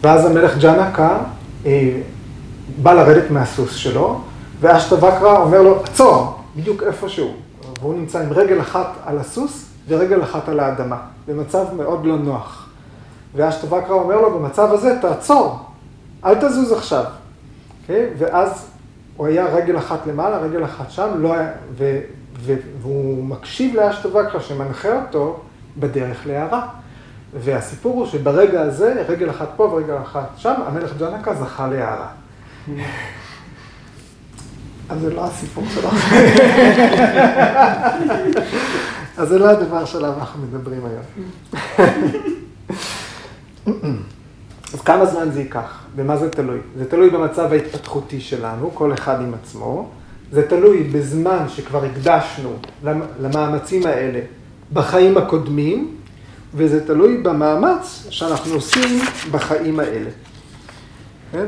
ואז המלך ג'אנקה אה, בא לרדת מהסוס שלו, ואשתבקרא אומר לו, עצור, בדיוק איפשהו. והוא נמצא עם רגל אחת על הסוס ורגל אחת על האדמה, במצב מאוד לא נוח. ואשתבקרא אומר לו, במצב הזה תעצור, אל תזוז עכשיו. Okay? ואז הוא היה רגל אחת למעלה, רגל אחת שם, לא היה, ו, ו, והוא מקשיב לאשתבקרא שמנחה אותו בדרך להערה. והסיפור הוא שברגע הזה, רגל אחת פה ורגל אחת שם, המלך ג'נקה זכה להערה. אז זה לא הסיפור שלו. אז זה לא הדבר שעליו אנחנו מדברים היום. אז כמה זמן זה ייקח? במה זה תלוי? זה תלוי במצב ההתפתחותי שלנו, כל אחד עם עצמו. זה תלוי בזמן שכבר הקדשנו למאמצים האלה בחיים הקודמים, וזה תלוי במאמץ שאנחנו עושים בחיים האלה. כן?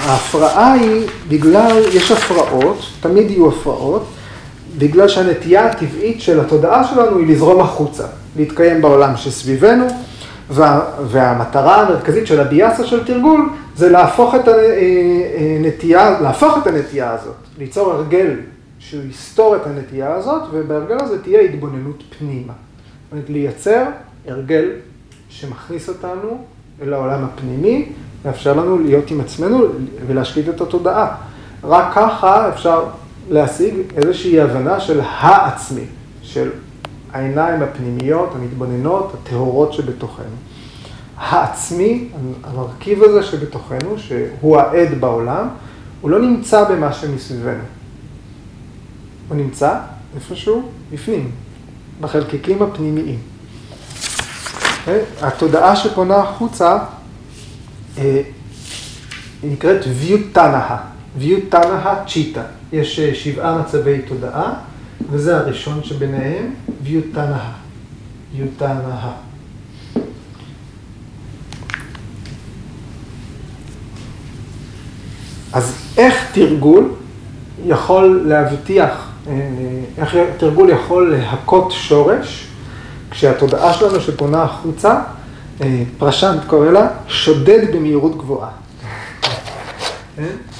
ההפרעה היא בגלל, יש הפרעות, תמיד יהיו הפרעות, בגלל שהנטייה הטבעית של התודעה שלנו היא לזרום החוצה, להתקיים בעולם שסביבנו, וה, והמטרה המרכזית של הביאסה של תרגול זה להפוך את הנטייה, להפוך את הנטייה הזאת, ליצור הרגל שהוא יסתור את הנטייה הזאת, ובהרגל הזה תהיה התבוננות פנימה. זאת אומרת, לייצר הרגל שמכניס אותנו אל העולם הפנימי, מאפשר לנו להיות עם עצמנו ולהשליט את התודעה. רק ככה אפשר להשיג איזושהי הבנה של העצמי, של העיניים הפנימיות, המתבוננות, הטהורות שבתוכנו. העצמי, המרכיב הזה שבתוכנו, שהוא העד בעולם, הוא לא נמצא במה שמסביבנו. הוא נמצא איפשהו בפנים, בחלקיקים הפנימיים. התודעה שפונה החוצה היא נקראת ויוטנאה, ויוטנאה צ'יטה. יש שבעה מצבי תודעה, וזה הראשון שביניהם, ויוטנאה. ויוטנאה. אז איך תרגול יכול להבטיח, איך תרגול יכול להכות שורש, כשהתודעה שלנו שפונה החוצה, פרשנט קורא לה, שודד במהירות גבוהה.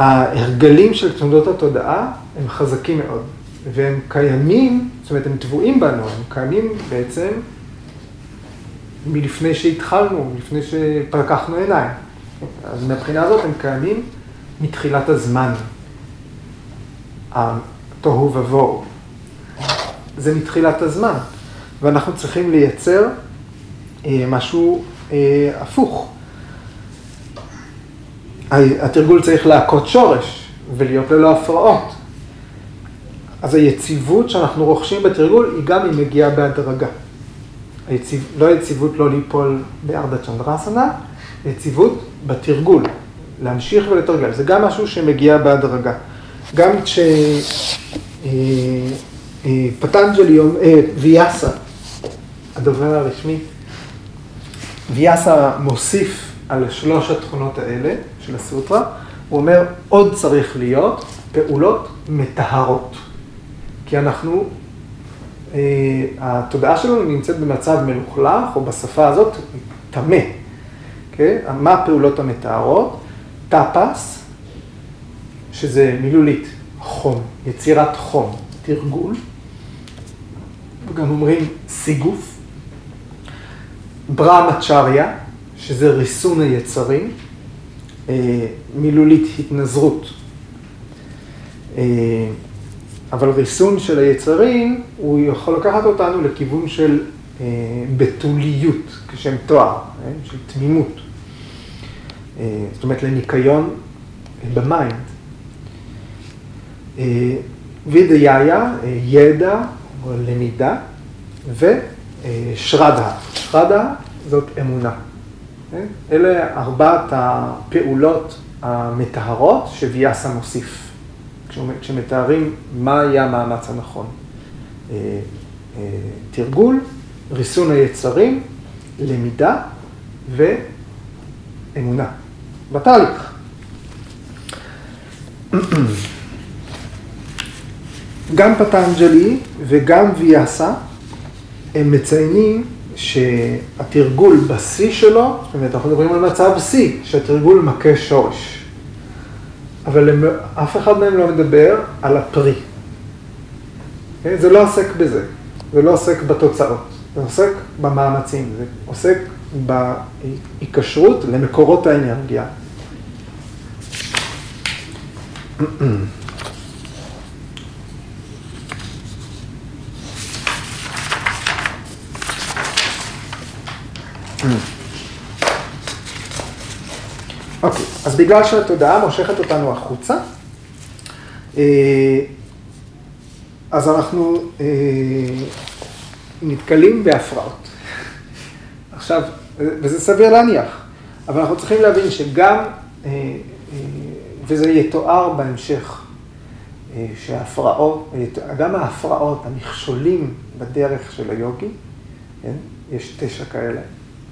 ההרגלים של תנודות התודעה הם חזקים מאוד, והם קיימים, זאת אומרת, הם טבועים בנו, הם קיימים בעצם מלפני שהתחלנו, לפני שפקחנו עיניים. אז מהבחינה הזאת הם קיימים מתחילת הזמן. התוהו ובוהו. זה מתחילת הזמן, ואנחנו צריכים לייצר אה, משהו אה, הפוך. התרגול צריך להכות שורש ולהיות ללא הפרעות. אז היציבות שאנחנו רוכשים בתרגול היא גם היא מגיעה בהדרגה. היציב, לא היציבות לא ליפול בארדה צ'נדרסנה, יציבות בתרגול, להמשיך ולתרגל. זה גם משהו שמגיע בהדרגה. גם כש... אה, אה, אה, ויאסה, הדובר הרשמי, ויאסה מוסיף על שלוש התכונות האלה של הסוטרה, הוא אומר, עוד צריך להיות פעולות מטהרות. כי אנחנו, אה, התודעה שלנו נמצאת במצב מלוכלך, או בשפה הזאת, טמא. כן? מה הפעולות המטהרות? טאפס, שזה מילולית, חום, יצירת חום, תרגול. וגם אומרים סיגוף. ברהמצ'ריה, שזה ריסון היצרים, אה, מילולית התנזרות. אה, אבל ריסון של היצרים, הוא יכול לקחת אותנו לכיוון של אה, בתוליות, כשם תואר, של תמימות. זאת אומרת, לניקיון במיינד. וידיאיה, ידע, או למידה, ושרדה. שרדה זאת אמונה. אלה ארבעת הפעולות המטהרות שוויאסה מוסיף, כשמתארים מה היה המאמץ הנכון. אה, אה, תרגול, ריסון היצרים, למידה ואמונה. בתהליך. גם פטנג'לי וגם ויאסה, הם מציינים שהתרגול בשיא שלו, זאת אומרת, אנחנו מדברים על מצב שיא, שהתרגול מכה שורש. אבל הם, אף אחד מהם לא מדבר על הפרי. כן? זה לא עוסק בזה, זה לא עוסק בתוצאות, זה עוסק במאמצים, זה עוסק בהיקשרות למקורות האנרגיה. אוקיי, אז בגלל שהתודעה מושכת אותנו החוצה, אה, אז אנחנו אה, נתקלים בהפרעות. עכשיו, וזה סביר להניח, אבל אנחנו צריכים להבין שגם, אה, וזה יתואר בהמשך, שההפרעות, גם ההפרעות, המכשולים בדרך של היוגי, כן? יש תשע כאלה,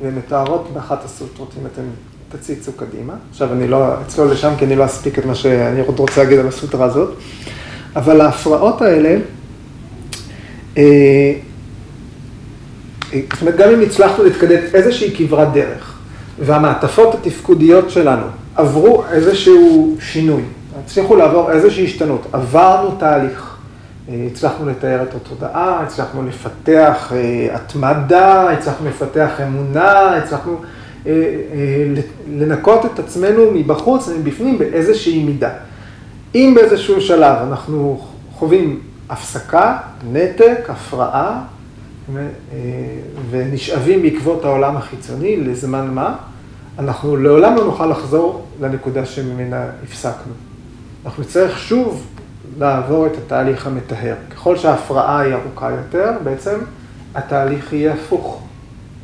והן מתארות באחת הסוטרות, אם אתם תציצו קדימה. עכשיו אני לא אצלול לשם כי אני לא אספיק את מה שאני עוד רוצה להגיד על הסוטרה הזאת, אבל ההפרעות האלה, אה, זאת אומרת, גם אם הצלחנו להתקדם איזושהי כברת דרך, והמעטפות התפקודיות שלנו עברו איזשהו שינוי, הצליחו לעבור איזושהי השתנות, עברנו תהליך. אה, הצלחנו לתאר את התודעה, הצלחנו לפתח אה, התמדה, הצלחנו לפתח אמונה, הצלחנו אה, לנקות את עצמנו מבחוץ ומבפנים באיזושהי מידה. אם באיזשהו שלב אנחנו חווים הפסקה, נתק, הפרעה, ונשאבים בעקבות העולם החיצוני לזמן מה, אנחנו לעולם לא נוכל לחזור לנקודה שממנה הפסקנו. אנחנו נצטרך שוב לעבור את התהליך המטהר. ככל שההפרעה היא ארוכה יותר, בעצם התהליך יהיה הפוך.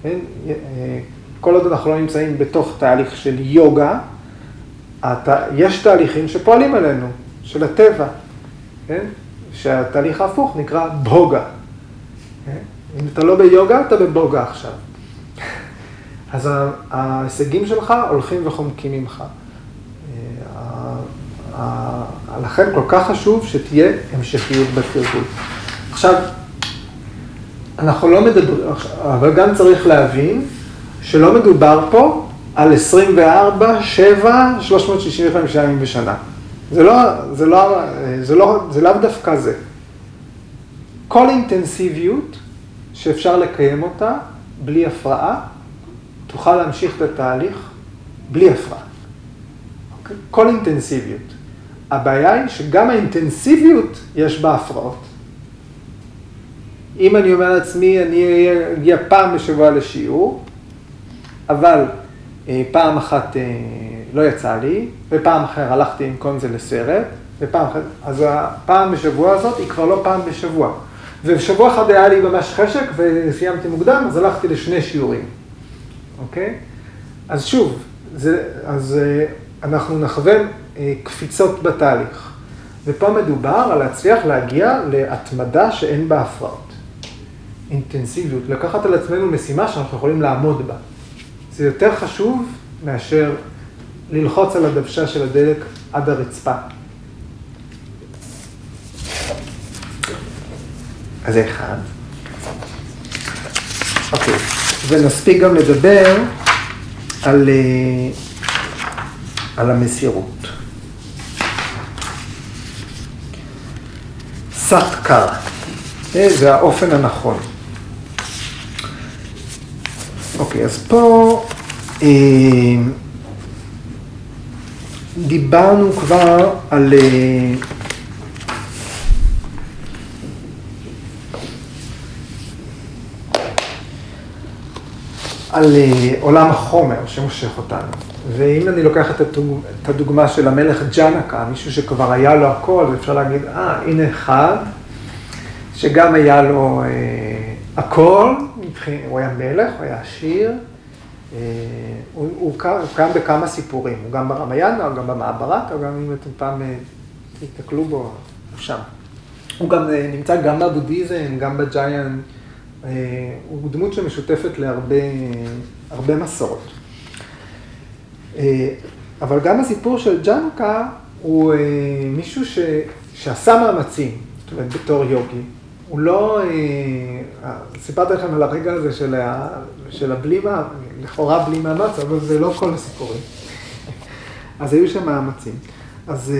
כן? כל עוד אנחנו לא נמצאים בתוך תהליך של יוגה, יש תהליכים שפועלים עלינו, של הטבע, כן? שהתהליך ההפוך נקרא בוגה. כן? אם אתה לא ביוגה, אתה בבוגה עכשיו. אז ההישגים שלך הולכים וחומקים ממך. לכן כל כך חשוב שתהיה המשכיות בתרגול. עכשיו, אנחנו לא מדברים, אבל גם צריך להבין שלא מדובר פה על 24, 7, 365 ימים בשנה. זה לא, זה לא, זה לא, זה לאו דווקא זה. כל אינטנסיביות שאפשר לקיים אותה בלי הפרעה, תוכל להמשיך את התהליך בלי הפרעה. אוקיי? כל אינטנסיביות. הבעיה היא שגם האינטנסיביות יש בה הפרעות. אם אני אומר לעצמי, אני אגיע פעם בשבוע לשיעור, אבל אה, פעם אחת אה, לא יצא לי, ופעם אחר הלכתי כל זה לסרט, ופעם אחת, אז הפעם בשבוע הזאת היא כבר לא פעם בשבוע. ובשבוע אחד היה לי ממש חשק וסיימתי מוקדם, אז הלכתי לשני שיעורים, אוקיי? אז שוב, זה, אז אה, אנחנו נכוון קפיצות בתהליך. ופה מדובר על להצליח להגיע להתמדה שאין בה הפרעות. אינטנסיביות, לקחת על עצמנו משימה שאנחנו יכולים לעמוד בה. זה יותר חשוב מאשר ללחוץ על הדוושה של הדלק עד הרצפה. אז זה אחד. אוקיי, ונספיק גם לדבר על, אה, על המסירות. סאטקר, זה האופן הנכון. אוקיי, אז פה אה, דיברנו כבר על... אה, על אה, עולם החומר שמושך אותנו. ואם אני לוקח את הדוגמה של המלך ג'אנקה, מישהו שכבר היה לו הכל, אפשר להגיד, אה, הנה אחד, שגם היה לו אה, הכל, הוא היה מלך, הוא היה עשיר, אה, הוא, הוא קם בכמה סיפורים, הוא גם ברמיאנה, הוא גם במעברת, או גם אם אתם פעם אה, תתקלו בו, שם. הוא גם אה, נמצא גם בבודהיזם, גם אה, הוא דמות שמשותפת להרבה מסורות. אה, אבל גם הסיפור של ג'אנקה הוא אה, מישהו ש, שעשה מאמצים, זאת אומרת, בתור יוגי. הוא לא, אה, סיפרתי לכם על הרגע הזה של, ה, של הבלי, לכאורה בלי מאמץ, אבל זה לא כל הסיפורים. אז היו שם מאמצים. אז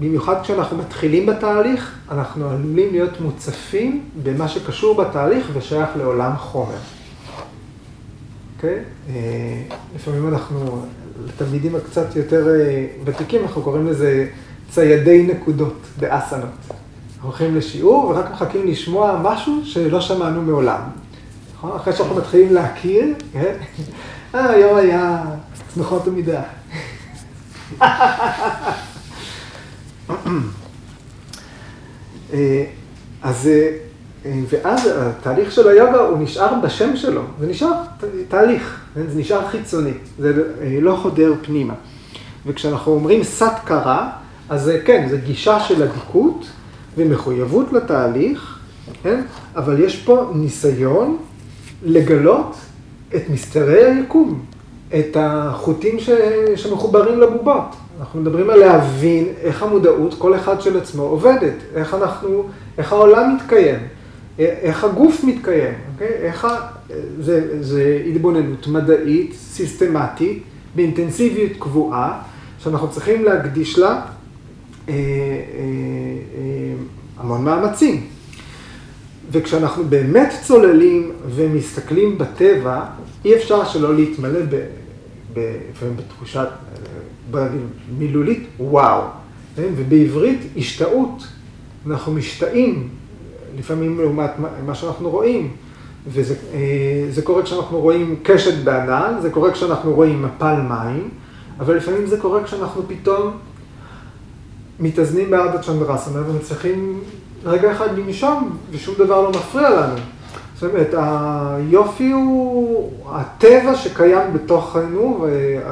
במיוחד כשאנחנו מתחילים בתהליך, אנחנו עלולים להיות מוצפים במה שקשור בתהליך ושייך לעולם חומר. אוקיי? Okay? לפעמים אנחנו, לתלמידים הקצת יותר אה, ותיקים, אנחנו קוראים לזה ציידי נקודות באסנות. אנחנו הולכים לשיעור ורק מחכים לשמוע משהו שלא שמענו מעולם. נכון? אחרי שאנחנו מתחילים להכיר, כן? אה, היום היה צנוחות המידה. אה, אז ואז התהליך של היוגה הוא נשאר בשם שלו, זה נשאר תהליך, זה נשאר חיצוני, זה לא חודר פנימה. וכשאנחנו אומרים סאט קרה, אז כן, זו גישה של אדיקות ומחויבות לתהליך, כן? אבל יש פה ניסיון לגלות את מסתרי היקום, את החוטים ש... שמחוברים לבובות. אנחנו מדברים על להבין איך המודעות, כל אחד של עצמו, עובדת, איך אנחנו, איך העולם מתקיים, איך הגוף מתקיים, אוקיי? איך ה... זה, זה התבוננות מדעית, סיסטמטית, באינטנסיביות קבועה, שאנחנו צריכים להקדיש לה אה, אה, אה, המון מאמצים. וכשאנחנו באמת צוללים ומסתכלים בטבע, אי אפשר שלא להתמלא לפעמים בתחושת, מילולית, וואו. כן? ובעברית, השתאות. אנחנו משתאים לפעמים לעומת מה שאנחנו רואים. וזה אה, קורה כשאנחנו רואים קשת בענן, זה קורה כשאנחנו רואים מפל מים, אבל לפעמים זה קורה כשאנחנו פתאום מתאזנים בארדה צ'נדרסנה ומצליחים רגע אחד לנשום ושום דבר לא מפריע לנו. זאת אומרת, היופי הוא הטבע שקיים בתוכנו,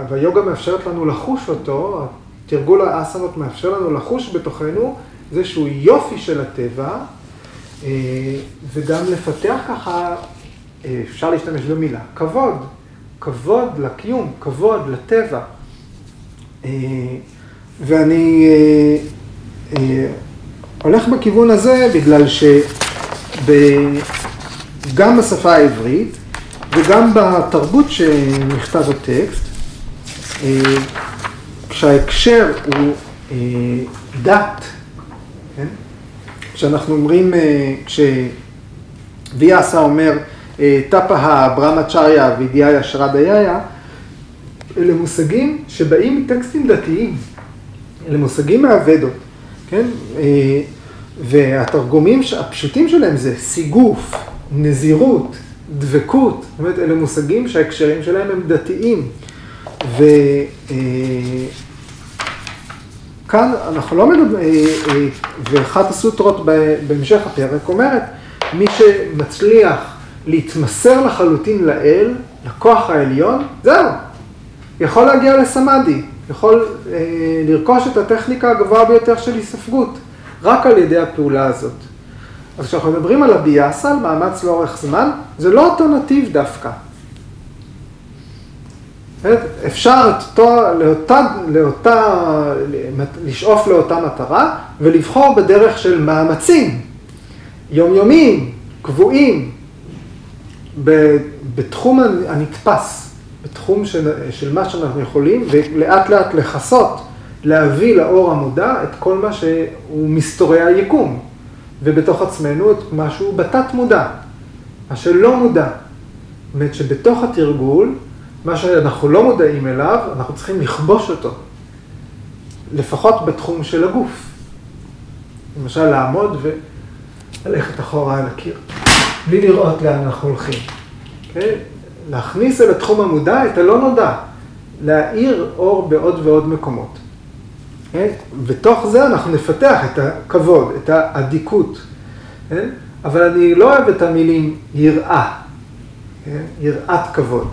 והיוגה מאפשרת לנו לחוש אותו, תרגול האסנות מאפשר לנו לחוש בתוכנו, שהוא יופי של הטבע, אה, וגם לפתח ככה, אה, אפשר להשתמש במילה, כבוד, כבוד לקיום, כבוד לטבע. אה, ואני הולך בכיוון הזה בגלל שגם בשפה העברית וגם בתרבות שנכתב הטקסט, כשההקשר הוא דת, כן? כשאנחנו אומרים, אה, כשוויאסה אומר, אה, טפאה ברמצ'ריה וידיעה ישרה דייה, אלה מושגים שבאים מטקסטים דתיים, אלה מושגים מהוודות, כן? אה, והתרגומים הפשוטים שלהם זה סיגוף, נזירות, דבקות, אומרת, אלה מושגים שההקשרים שלהם הם דתיים. ו... כאן אנחנו לא מדברים, אה, אה, ואחת הסוטרות בהמשך הפרק אומרת, מי שמצליח להתמסר לחלוטין לאל, לכוח העליון, זהו, יכול להגיע לסמאדי, יכול אה, לרכוש את הטכניקה הגבוהה ביותר של היספגות, רק על ידי הפעולה הזאת. אז כשאנחנו מדברים על הביאסה, על מאמץ לאורך זמן, זה לא אותו נתיב דווקא. אפשר אותו, לאותה, לאותה, לשאוף לאותה מטרה ולבחור בדרך של מאמצים יומיומיים, קבועים, בתחום הנתפס, בתחום של, של מה שאנחנו יכולים, ולאט לאט לכסות, להביא לאור המודע את כל מה שהוא מסתורי היקום, ובתוך עצמנו את מה שהוא בתת מודע, מה שלא מודע. זאת אומרת שבתוך התרגול, מה שאנחנו לא מודעים אליו, אנחנו צריכים לכבוש אותו, לפחות בתחום של הגוף. למשל, לעמוד וללכת אחורה על הקיר, בלי לראות לאן אנחנו הולכים. Okay? אוקיי? להכניס אל התחום המודע את הלא נודע, להאיר אור בעוד ועוד מקומות. אוקיי? בתוך זה אנחנו נפתח את הכבוד, את האדיקות. כן? אבל אני לא אוהב את המילים יראה, okay? יראת כבוד.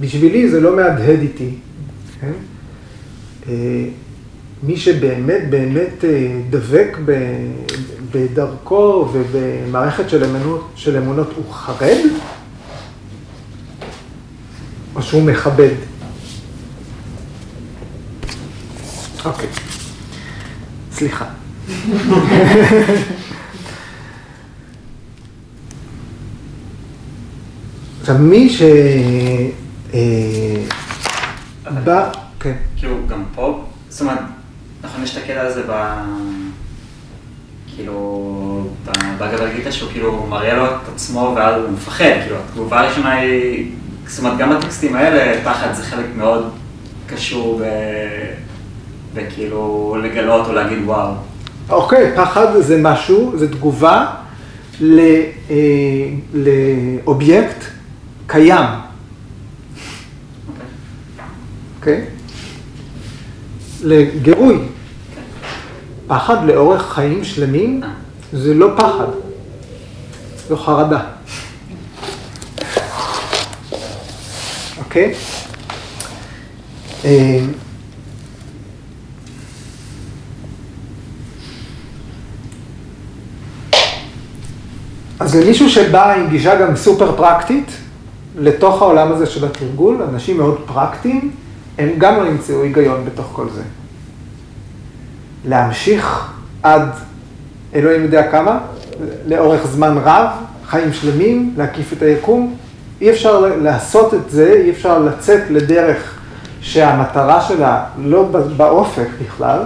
בשבילי זה לא מהדהד איתי. כן? אה, מי שבאמת באמת אה, דבק בדרכו ובמערכת של אמונות, של אמונות הוא חרד, או שהוא מכבד? אוקיי, סליחה. עכשיו, מי ש... אה, בא, כן. כאילו, גם פה, זאת אומרת, אנחנו נסתכל על זה ב... כאילו, בגלל גיטה שהוא כאילו מראה לו את עצמו ואז הוא מפחד, כאילו, התגובה הראשונה היא, זאת אומרת, גם בטקסטים האלה, פחד זה חלק מאוד קשור ב... וכאילו לגלות או להגיד וואו. אוקיי, פחד זה משהו, זה תגובה לא, אה, לאובייקט קיים. אוקיי? לגירוי. פחד לאורך חיים שלמים זה לא פחד, זו חרדה. אוקיי? אז למישהו שבא עם גישה גם סופר פרקטית, לתוך העולם הזה של התרגול, אנשים מאוד פרקטיים, הם גם לא ימצאו היגיון בתוך כל זה. להמשיך עד אלוהים יודע כמה, לאורך זמן רב, חיים שלמים, להקיף את היקום, אי אפשר לעשות את זה, אי אפשר לצאת לדרך שהמטרה שלה לא באופק בכלל,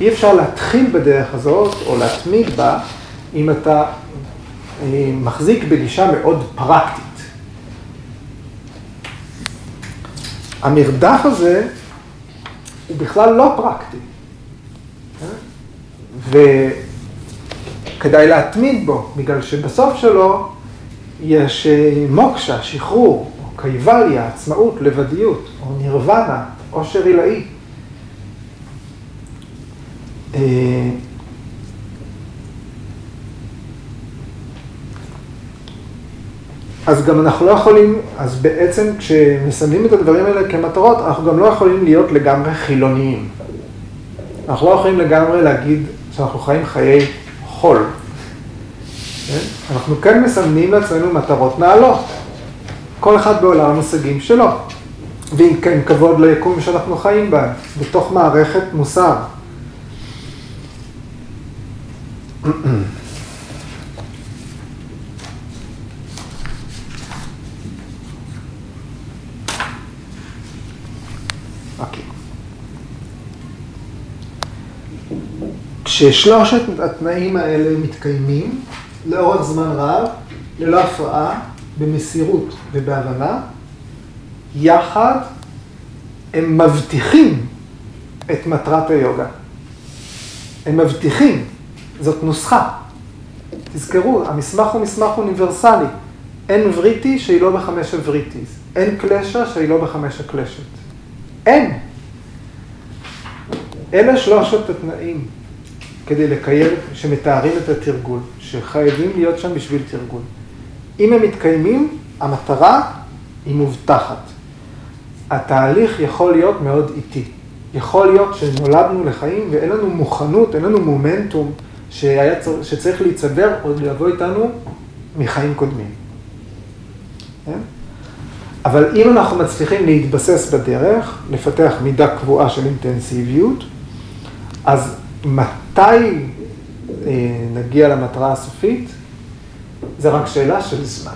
אי אפשר להתחיל בדרך הזאת או להתמיד בה אם אתה מחזיק בגישה מאוד פרקטית. המרדף הזה הוא בכלל לא פרקטי. וכדאי להתמיד בו, בגלל שבסוף שלו יש אה, מוקשה, שחרור, או קייבליה, עצמאות, לבדיות, או נירוונה, עושר עילאי. אז גם אנחנו לא יכולים, אז בעצם כשמסמנים את הדברים האלה כמטרות, אנחנו גם לא יכולים להיות לגמרי חילוניים. אנחנו לא יכולים לגמרי להגיד שאנחנו חיים חיי חול. כן? אנחנו כן מסמנים לעצמנו מטרות נעלות. כל אחד בעולם המושגים שלו. ואם כן, כבוד ליקום שאנחנו חיים בה, בתוך מערכת מוסר. כששלושת התנאים האלה מתקיימים לאורך זמן רב, ללא הפרעה, במסירות ובהבנה, יחד הם מבטיחים את מטרת היוגה. הם מבטיחים, זאת נוסחה. תזכרו, המסמך הוא מסמך אוניברסלי. אין vritti שהיא לא בחמש ה vrittis. אין klesha שהיא לא בחמש הקלשות. אין. אלה שלושת התנאים. כדי לקיים, שמתארים את התרגול, שחייבים להיות שם בשביל תרגול. אם הם מתקיימים, המטרה היא מובטחת. התהליך יכול להיות מאוד איטי. יכול להיות שנולדנו לחיים ואין לנו מוכנות, אין לנו מומנטום שהיה, שצריך להיצבר או לבוא איתנו מחיים קודמים. כן? אבל אם אנחנו מצליחים להתבסס בדרך, לפתח מידה קבועה של אינטנסיביות, אז מתי אה, נגיע למטרה הסופית, זה רק שאלה של זמן.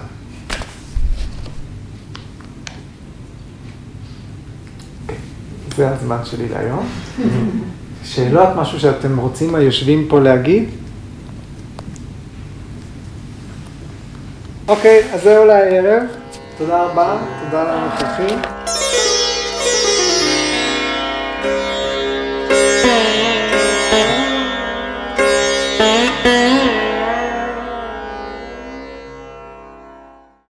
זה הזמן שלי להיום. שאלות, משהו שאתם רוצים, היושבים פה, להגיד? אוקיי, אז זהו לערב. תודה רבה, תודה לנוכחים.